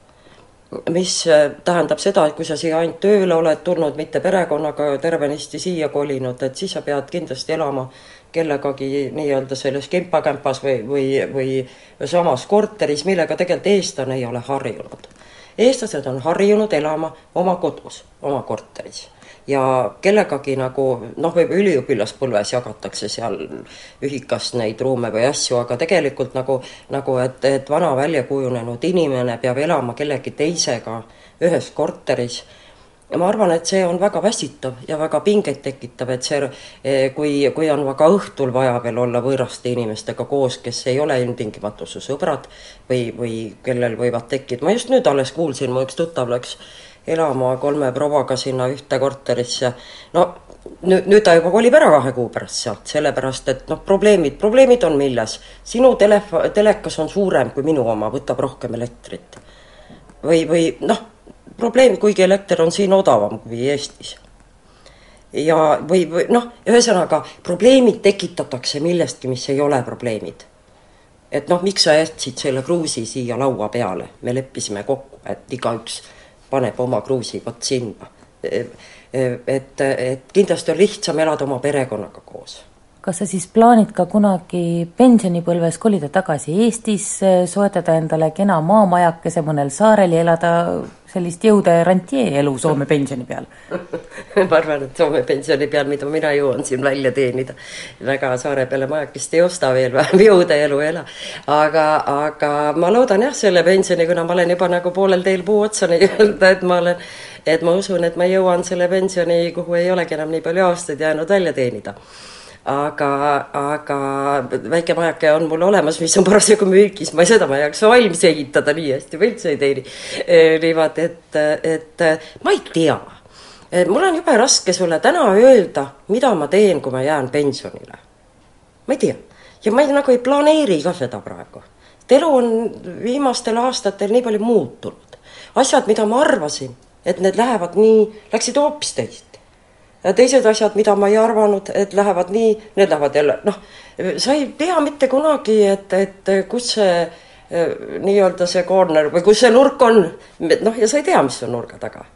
mis äh, tähendab seda, et kui sa siia ainult tööle oled tulnud, mitte perekonnaga tervenisti siia kolinud, et siis sa pead kindlasti elama kellegagi nii-öelda selles kempakämpas või, või, või samas korteris, millega tegelikult eestlane ei ole harjunud. eestlased on harjunud elama oma kodus, oma korteris ja kellegagi nagu noh, võib üliõpilaspõlves jagatakse seal ühikast neid ruume või asju, aga tegelikult nagu, nagu et, et vana välja kujunenud inimene peab elama kellegi teisega ühes korteris. Ja ma arvan, et see on väga väsitav ja väga pingeid tekitav, et see, kui, kui on väga õhtul vaja veel olla võõraste inimestega koos, kes ei ole ilmtingimata su sõbrad või, või kellel võivad tekkida, ma just nüüd alles kuulsin, mu üks tuttav läks elama kolme provaga sinna ühte korterisse. no nüüd, nüüd ta juba kolib ära kahe kuu pärast sealt, sellepärast et noh, probleemid, probleemid on milles? sinu telefon, telekas on suurem kui minu oma, võtab rohkem elektrit. või, või noh, probleem, kuigi elekter on siin odavam kui Eestis. ja, või, või noh, ühesõnaga probleemid tekitatakse millestki, mis ei ole probleemid et noh, miks sa jätsid selle kruusi siia laua peale, me leppisime kokku, et igaüks paneb oma kruusi vot sinna. et, et kindlasti on lihtsam elada oma perekonnaga koos kas sa siis plaanid ka kunagi pensionipõlves kolida tagasi Eestisse, soetada endale kena maamajakese mõnel saarel ja elada sellist jõude rantjee elu Soome pensioni peal? Ma arvan, et Soome pensioni peal, mida mina jõuan siin välja teenida, väga saare peale majakest ei osta veel, vähem jõude elu ela. aga, aga ma loodan jah, selle pensioni, kuna ma olen juba nagu poolel teel puu otsa nii-öelda, et ma olen, et ma usun, et ma jõuan selle pensioni, kuhu ei olegi enam nii palju aastaid jäänud välja teenida aga, aga väike majake on mul olemas, mis on parasjagu müügis, ma seda ma ei jaksa valmis ehitada nii hästi, ma üldse ei teeni niimoodi, et, et ma ei tea. mul on jube raske sulle täna öelda, mida ma teen, kui ma jään pensionile. ma ei tea ja ma ei, nagu ei planeeri ka seda praegu. et elu on viimastel aastatel nii palju muutunud. asjad, mida ma arvasin, et need lähevad nii, läksid hoopis teist teised asjad, mida ma ei arvanud, et lähevad nii, need lähevad jälle, noh, sa ei tea mitte kunagi, et, et kus see eh, nii-öelda see corner või kus see nurk on, noh, ja sa ei tea, mis on nurga taga.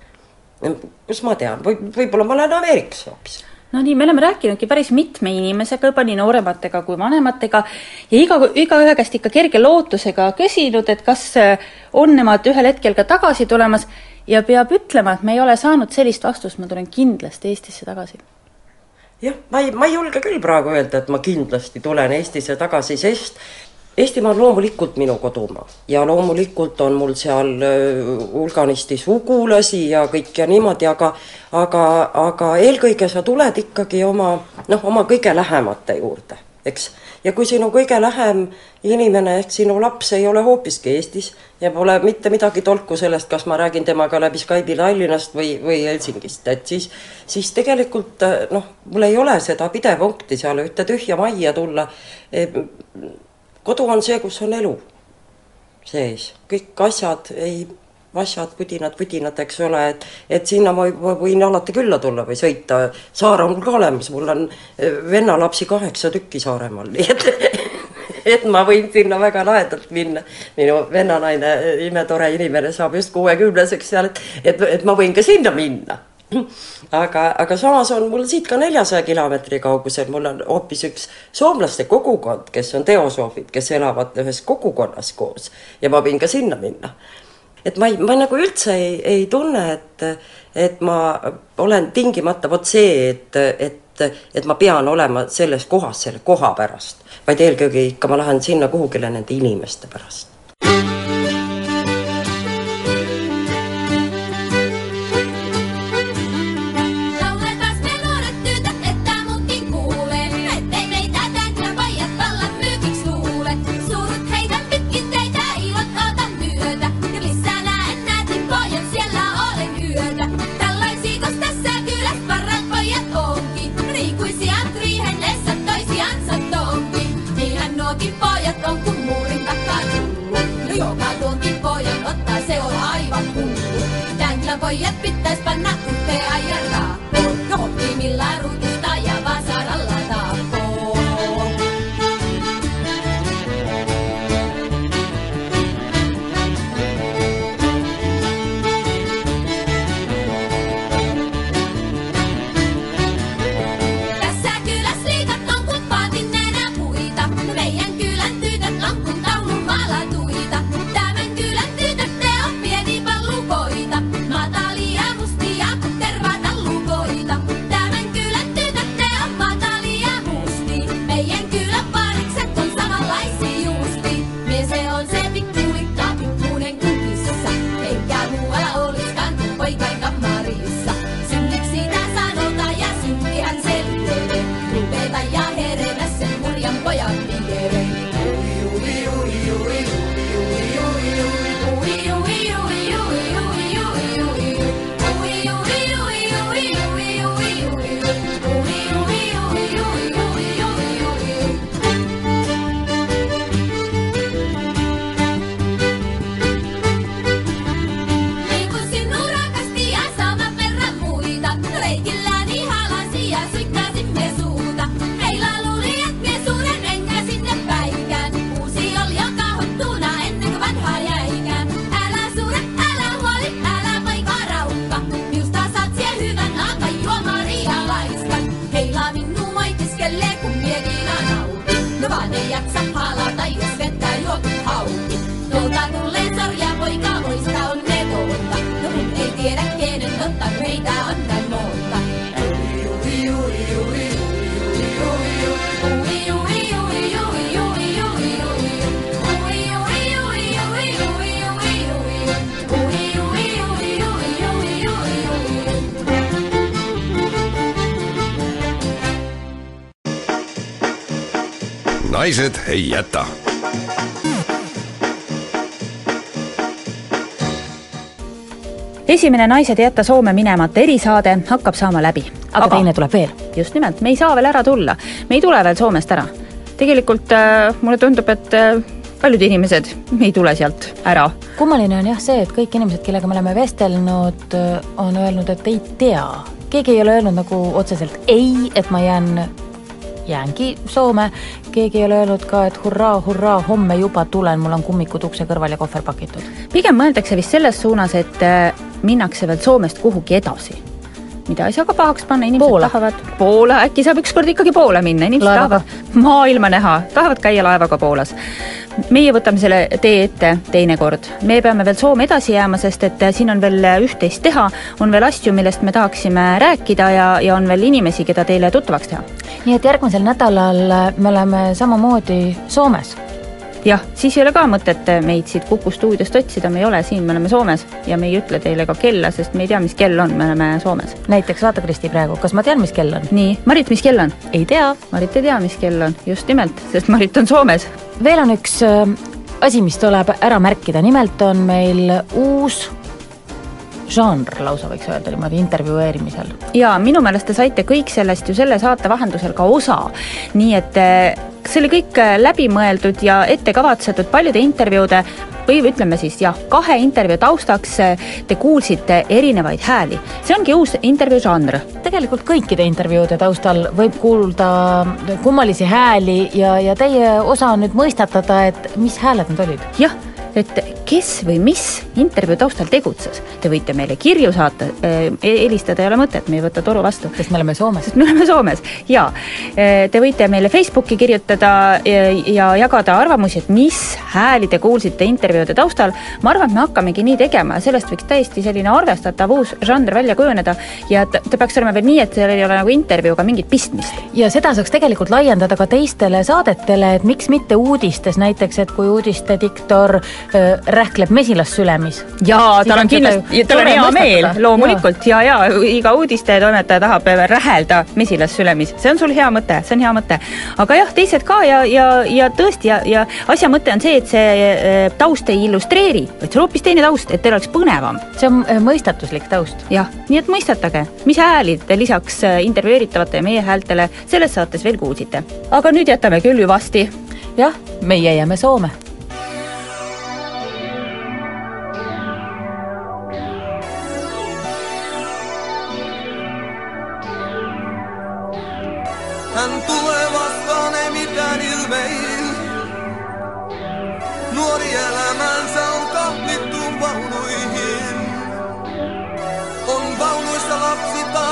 kus ma tean, või võib-olla ma lähen Ameerikasse hoopis. No nii, me oleme rääkinudki päris mitme inimesega juba, nii noorematega kui vanematega. Ja iga, igaühe käest ikka kerge lootusega küsinud, et kas on nemad ühel hetkel ka tagasi tulemas ja peab ütlema, et me ei ole saanud sellist vastust, ma tulen kindlasti Eestisse tagasi. jah, ma ei, ma ei julge küll praegu öelda, et ma kindlasti tulen Eestisse tagasi, sest Eestimaa on loomulikult minu kodumaa. Ja loomulikult on mul seal hulganisti sugulasi ja kõik ja niimoodi, aga aga, aga eelkõige sa tuled ikkagi oma noh, oma kõige lähemate juurde, eks ja kui sinu kõige lähem inimene ehk sinu laps ei ole hoopiski Eestis ja pole mitte midagi tolku sellest, kas ma räägin temaga läbi Skype'i Tallinnast või, või Helsingist, et siis, siis tegelikult noh, mul ei ole seda pidepunkti seal ühte tühja majja tulla. E, kodu on see, kus on elu sees, kõik asjad ei vassad, pudinad, pudinad, eks ole, et et sinna ma võin alati külla tulla või sõita. saar on mul ka olemas, mul on eh, venna lapsi kaheksa tükki Saaremaal, nii et et ma võin sinna väga lahedalt minna. minu vennanaine, imetore inimene, saab just kuuekümneseks seal, et, et, et ma võin ka sinna minna aga, aga samas on mul siit ka neljasaja kilomeetri kaugusel, mul on hoopis üks soomlaste kogukond, kes on teosoofid, kes elavad ühes kogukonnas koos ja ma võin ka sinna minna et ma ei, ma nagu üldse ei, ei tunne, et, et ma olen tingimata vot see, et, et, et ma pean olema selles kohas selle koha pärast, vaid eelkõige ikka ma lähen sinna kuhugile nende inimeste pärast. Naised ei jäta esimene Naised ei jäta Soome minemata erisaade hakkab saama läbi. aga teine tuleb veel. just nimelt, me ei saa veel ära tulla, me ei tule veel Soomest ära. tegelikult äh, mulle tundub, et äh, paljud inimesed ei tule sealt ära. kummaline on jah see, et kõik inimesed, kellega me oleme vestelnud, on öelnud, et ei tea. keegi ei ole öelnud nagu otseselt ei, et ma jään, jäängi Soome, keegi ei ole öelnud ka, et hurraa, hurraa, homme juba tulen, mul on kummikud ukse kõrval ja kohver pakitud. pigem mõeldakse vist selles suunas, et äh, minnakse veel Soomest kuhugi edasi mida ei saa ka pahaks panna, inimesed Poola. tahavad Poola, äkki saab ükskord ikkagi Poola minna, inimesed Laevaga. tahavad maailma näha, tahavad käia laevaga Poolas. meie võtame selle tee ette teinekord, me peame veel Soome edasi jääma, sest et äh, siin on veel üht-teist teha, on veel asju, millest me tahaksime rääkida ja, ja on veel inimesi, keda teile tuttavaks teha. Nii et järgmisel nädalal me oleme samamoodi Soomes. jah, siis ei ole ka mõtet meid siit Kuku stuudiost otsida, me ei ole siin, me oleme Soomes ja me ei ütle teile ka kella, sest me ei tea, mis kell on, me oleme Soomes. näiteks vaata, Kristi, praegu, kas ma tean, mis kell on? nii, Marit, mis kell on? ei tea. Marit ei tea, mis kell on, just nimelt, sest Marit on Soomes. veel on üks äh, asi, mis tuleb ära märkida, nimelt on meil uus žanr lausa võiks öelda niimoodi intervjueerimisel. ja minu meelest te saite kõik sellest ju selle saate vahendusel ka osa. nii et eh, see oli kõik eh, läbimõeldud ja ette kavatsetud paljude intervjuude või ütleme siis jah, kahe intervjuu taustaks eh, te kuulsite erinevaid hääli. see ongi uus intervjuu žanr. tegelikult kõikide intervjuude taustal võib kuulda kummalisi hääli ja, ja teie osa on nüüd mõistatada, et mis hääled need olid. jah, et kes või mis intervjuu taustal tegutses. Te võite meile kirju saata, helistada ei ole mõtet, me ei võta toru vastu. sest me oleme Soomes. me oleme Soomes ja te võite meile Facebooki kirjutada ja, ja jagada arvamusi, et mis hääli te kuulsite intervjuude taustal. ma arvan, et me hakkamegi nii tegema ja sellest võiks täiesti selline arvestatav uus žanr välja kujuneda ja ta, ta peaks olema veel nii, et seal ei ole nagu intervjuuga mingit pistmist. ja seda saaks tegelikult laiendada ka teistele saadetele, et miks mitte uudistes näiteks, et kui uudiste diktor äh, rähkleb mesilassülemis. jaa, tal on kindlasti, tal on hea meel, loomulikult ja, ja iga uudistetoimetaja tahab rähelda mesilassülemis, see on sul hea mõte, see on hea mõte. aga jah, teised ka ja, ja, ja tõesti ja, ja asja mõte on see, et see äh, taust ei illustreeri, vaid see on hoopis teine taust, et teil oleks põnevam. see on äh, mõistatuslik taust. jah, nii et mõistatage, mis hääli te lisaks äh, intervjueeritavate meie häältele selles saates veel kuulsite. aga nüüd jätame küll hüvasti. jah, meie jääme Soome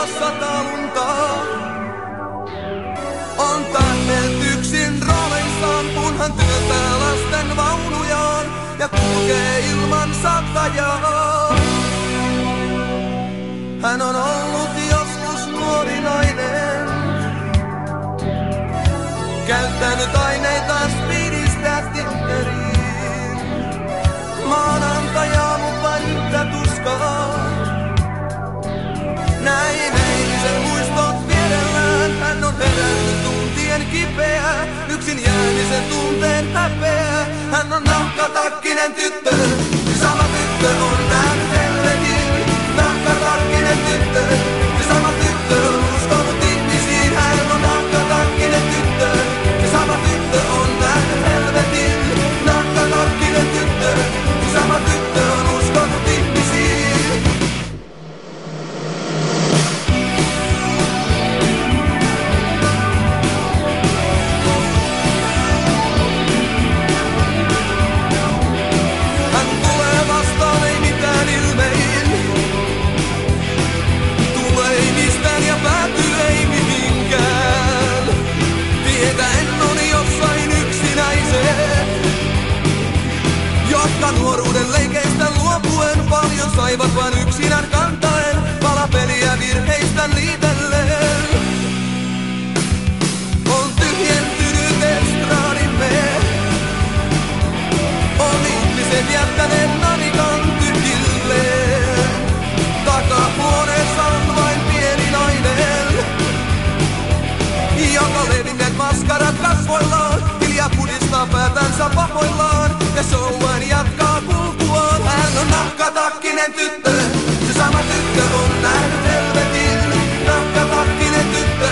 lapsi taas sata luntaa. On tähdet yksin rooleissaan, kun hän työntää lasten vaunujaan ja kulkee ilman sattajaa. Hän on ollut herännyt tuntien kipeä, yksin jäämisen tunteen häpeä. Hän on nahkatakkinen tyttö, sama tyttö on nähnyt helvetin. Nahkatakkinen tyttö, sama tyttö on uskonut ihmisiin. Hän on nahkatakkinen tyttö, sama tyttö on nähnyt helvetin. Nahkatakkinen tyttö, sama tyttö päätänsä pahoillaan ja showman jatkaa kulkuaan. Hän on nahkatakkinen tyttö, se sama tyttö on nähnyt helvetin. Nahkatakkinen tyttö,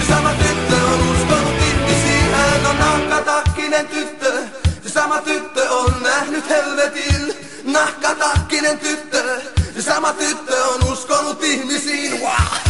se sama tyttö on uskonut ihmisiin. Hän on nahkatakkinen tyttö, se sama tyttö on nähnyt helvetin. Nahkatakkinen tyttö, se sama tyttö on uskonut ihmisiin. Wow!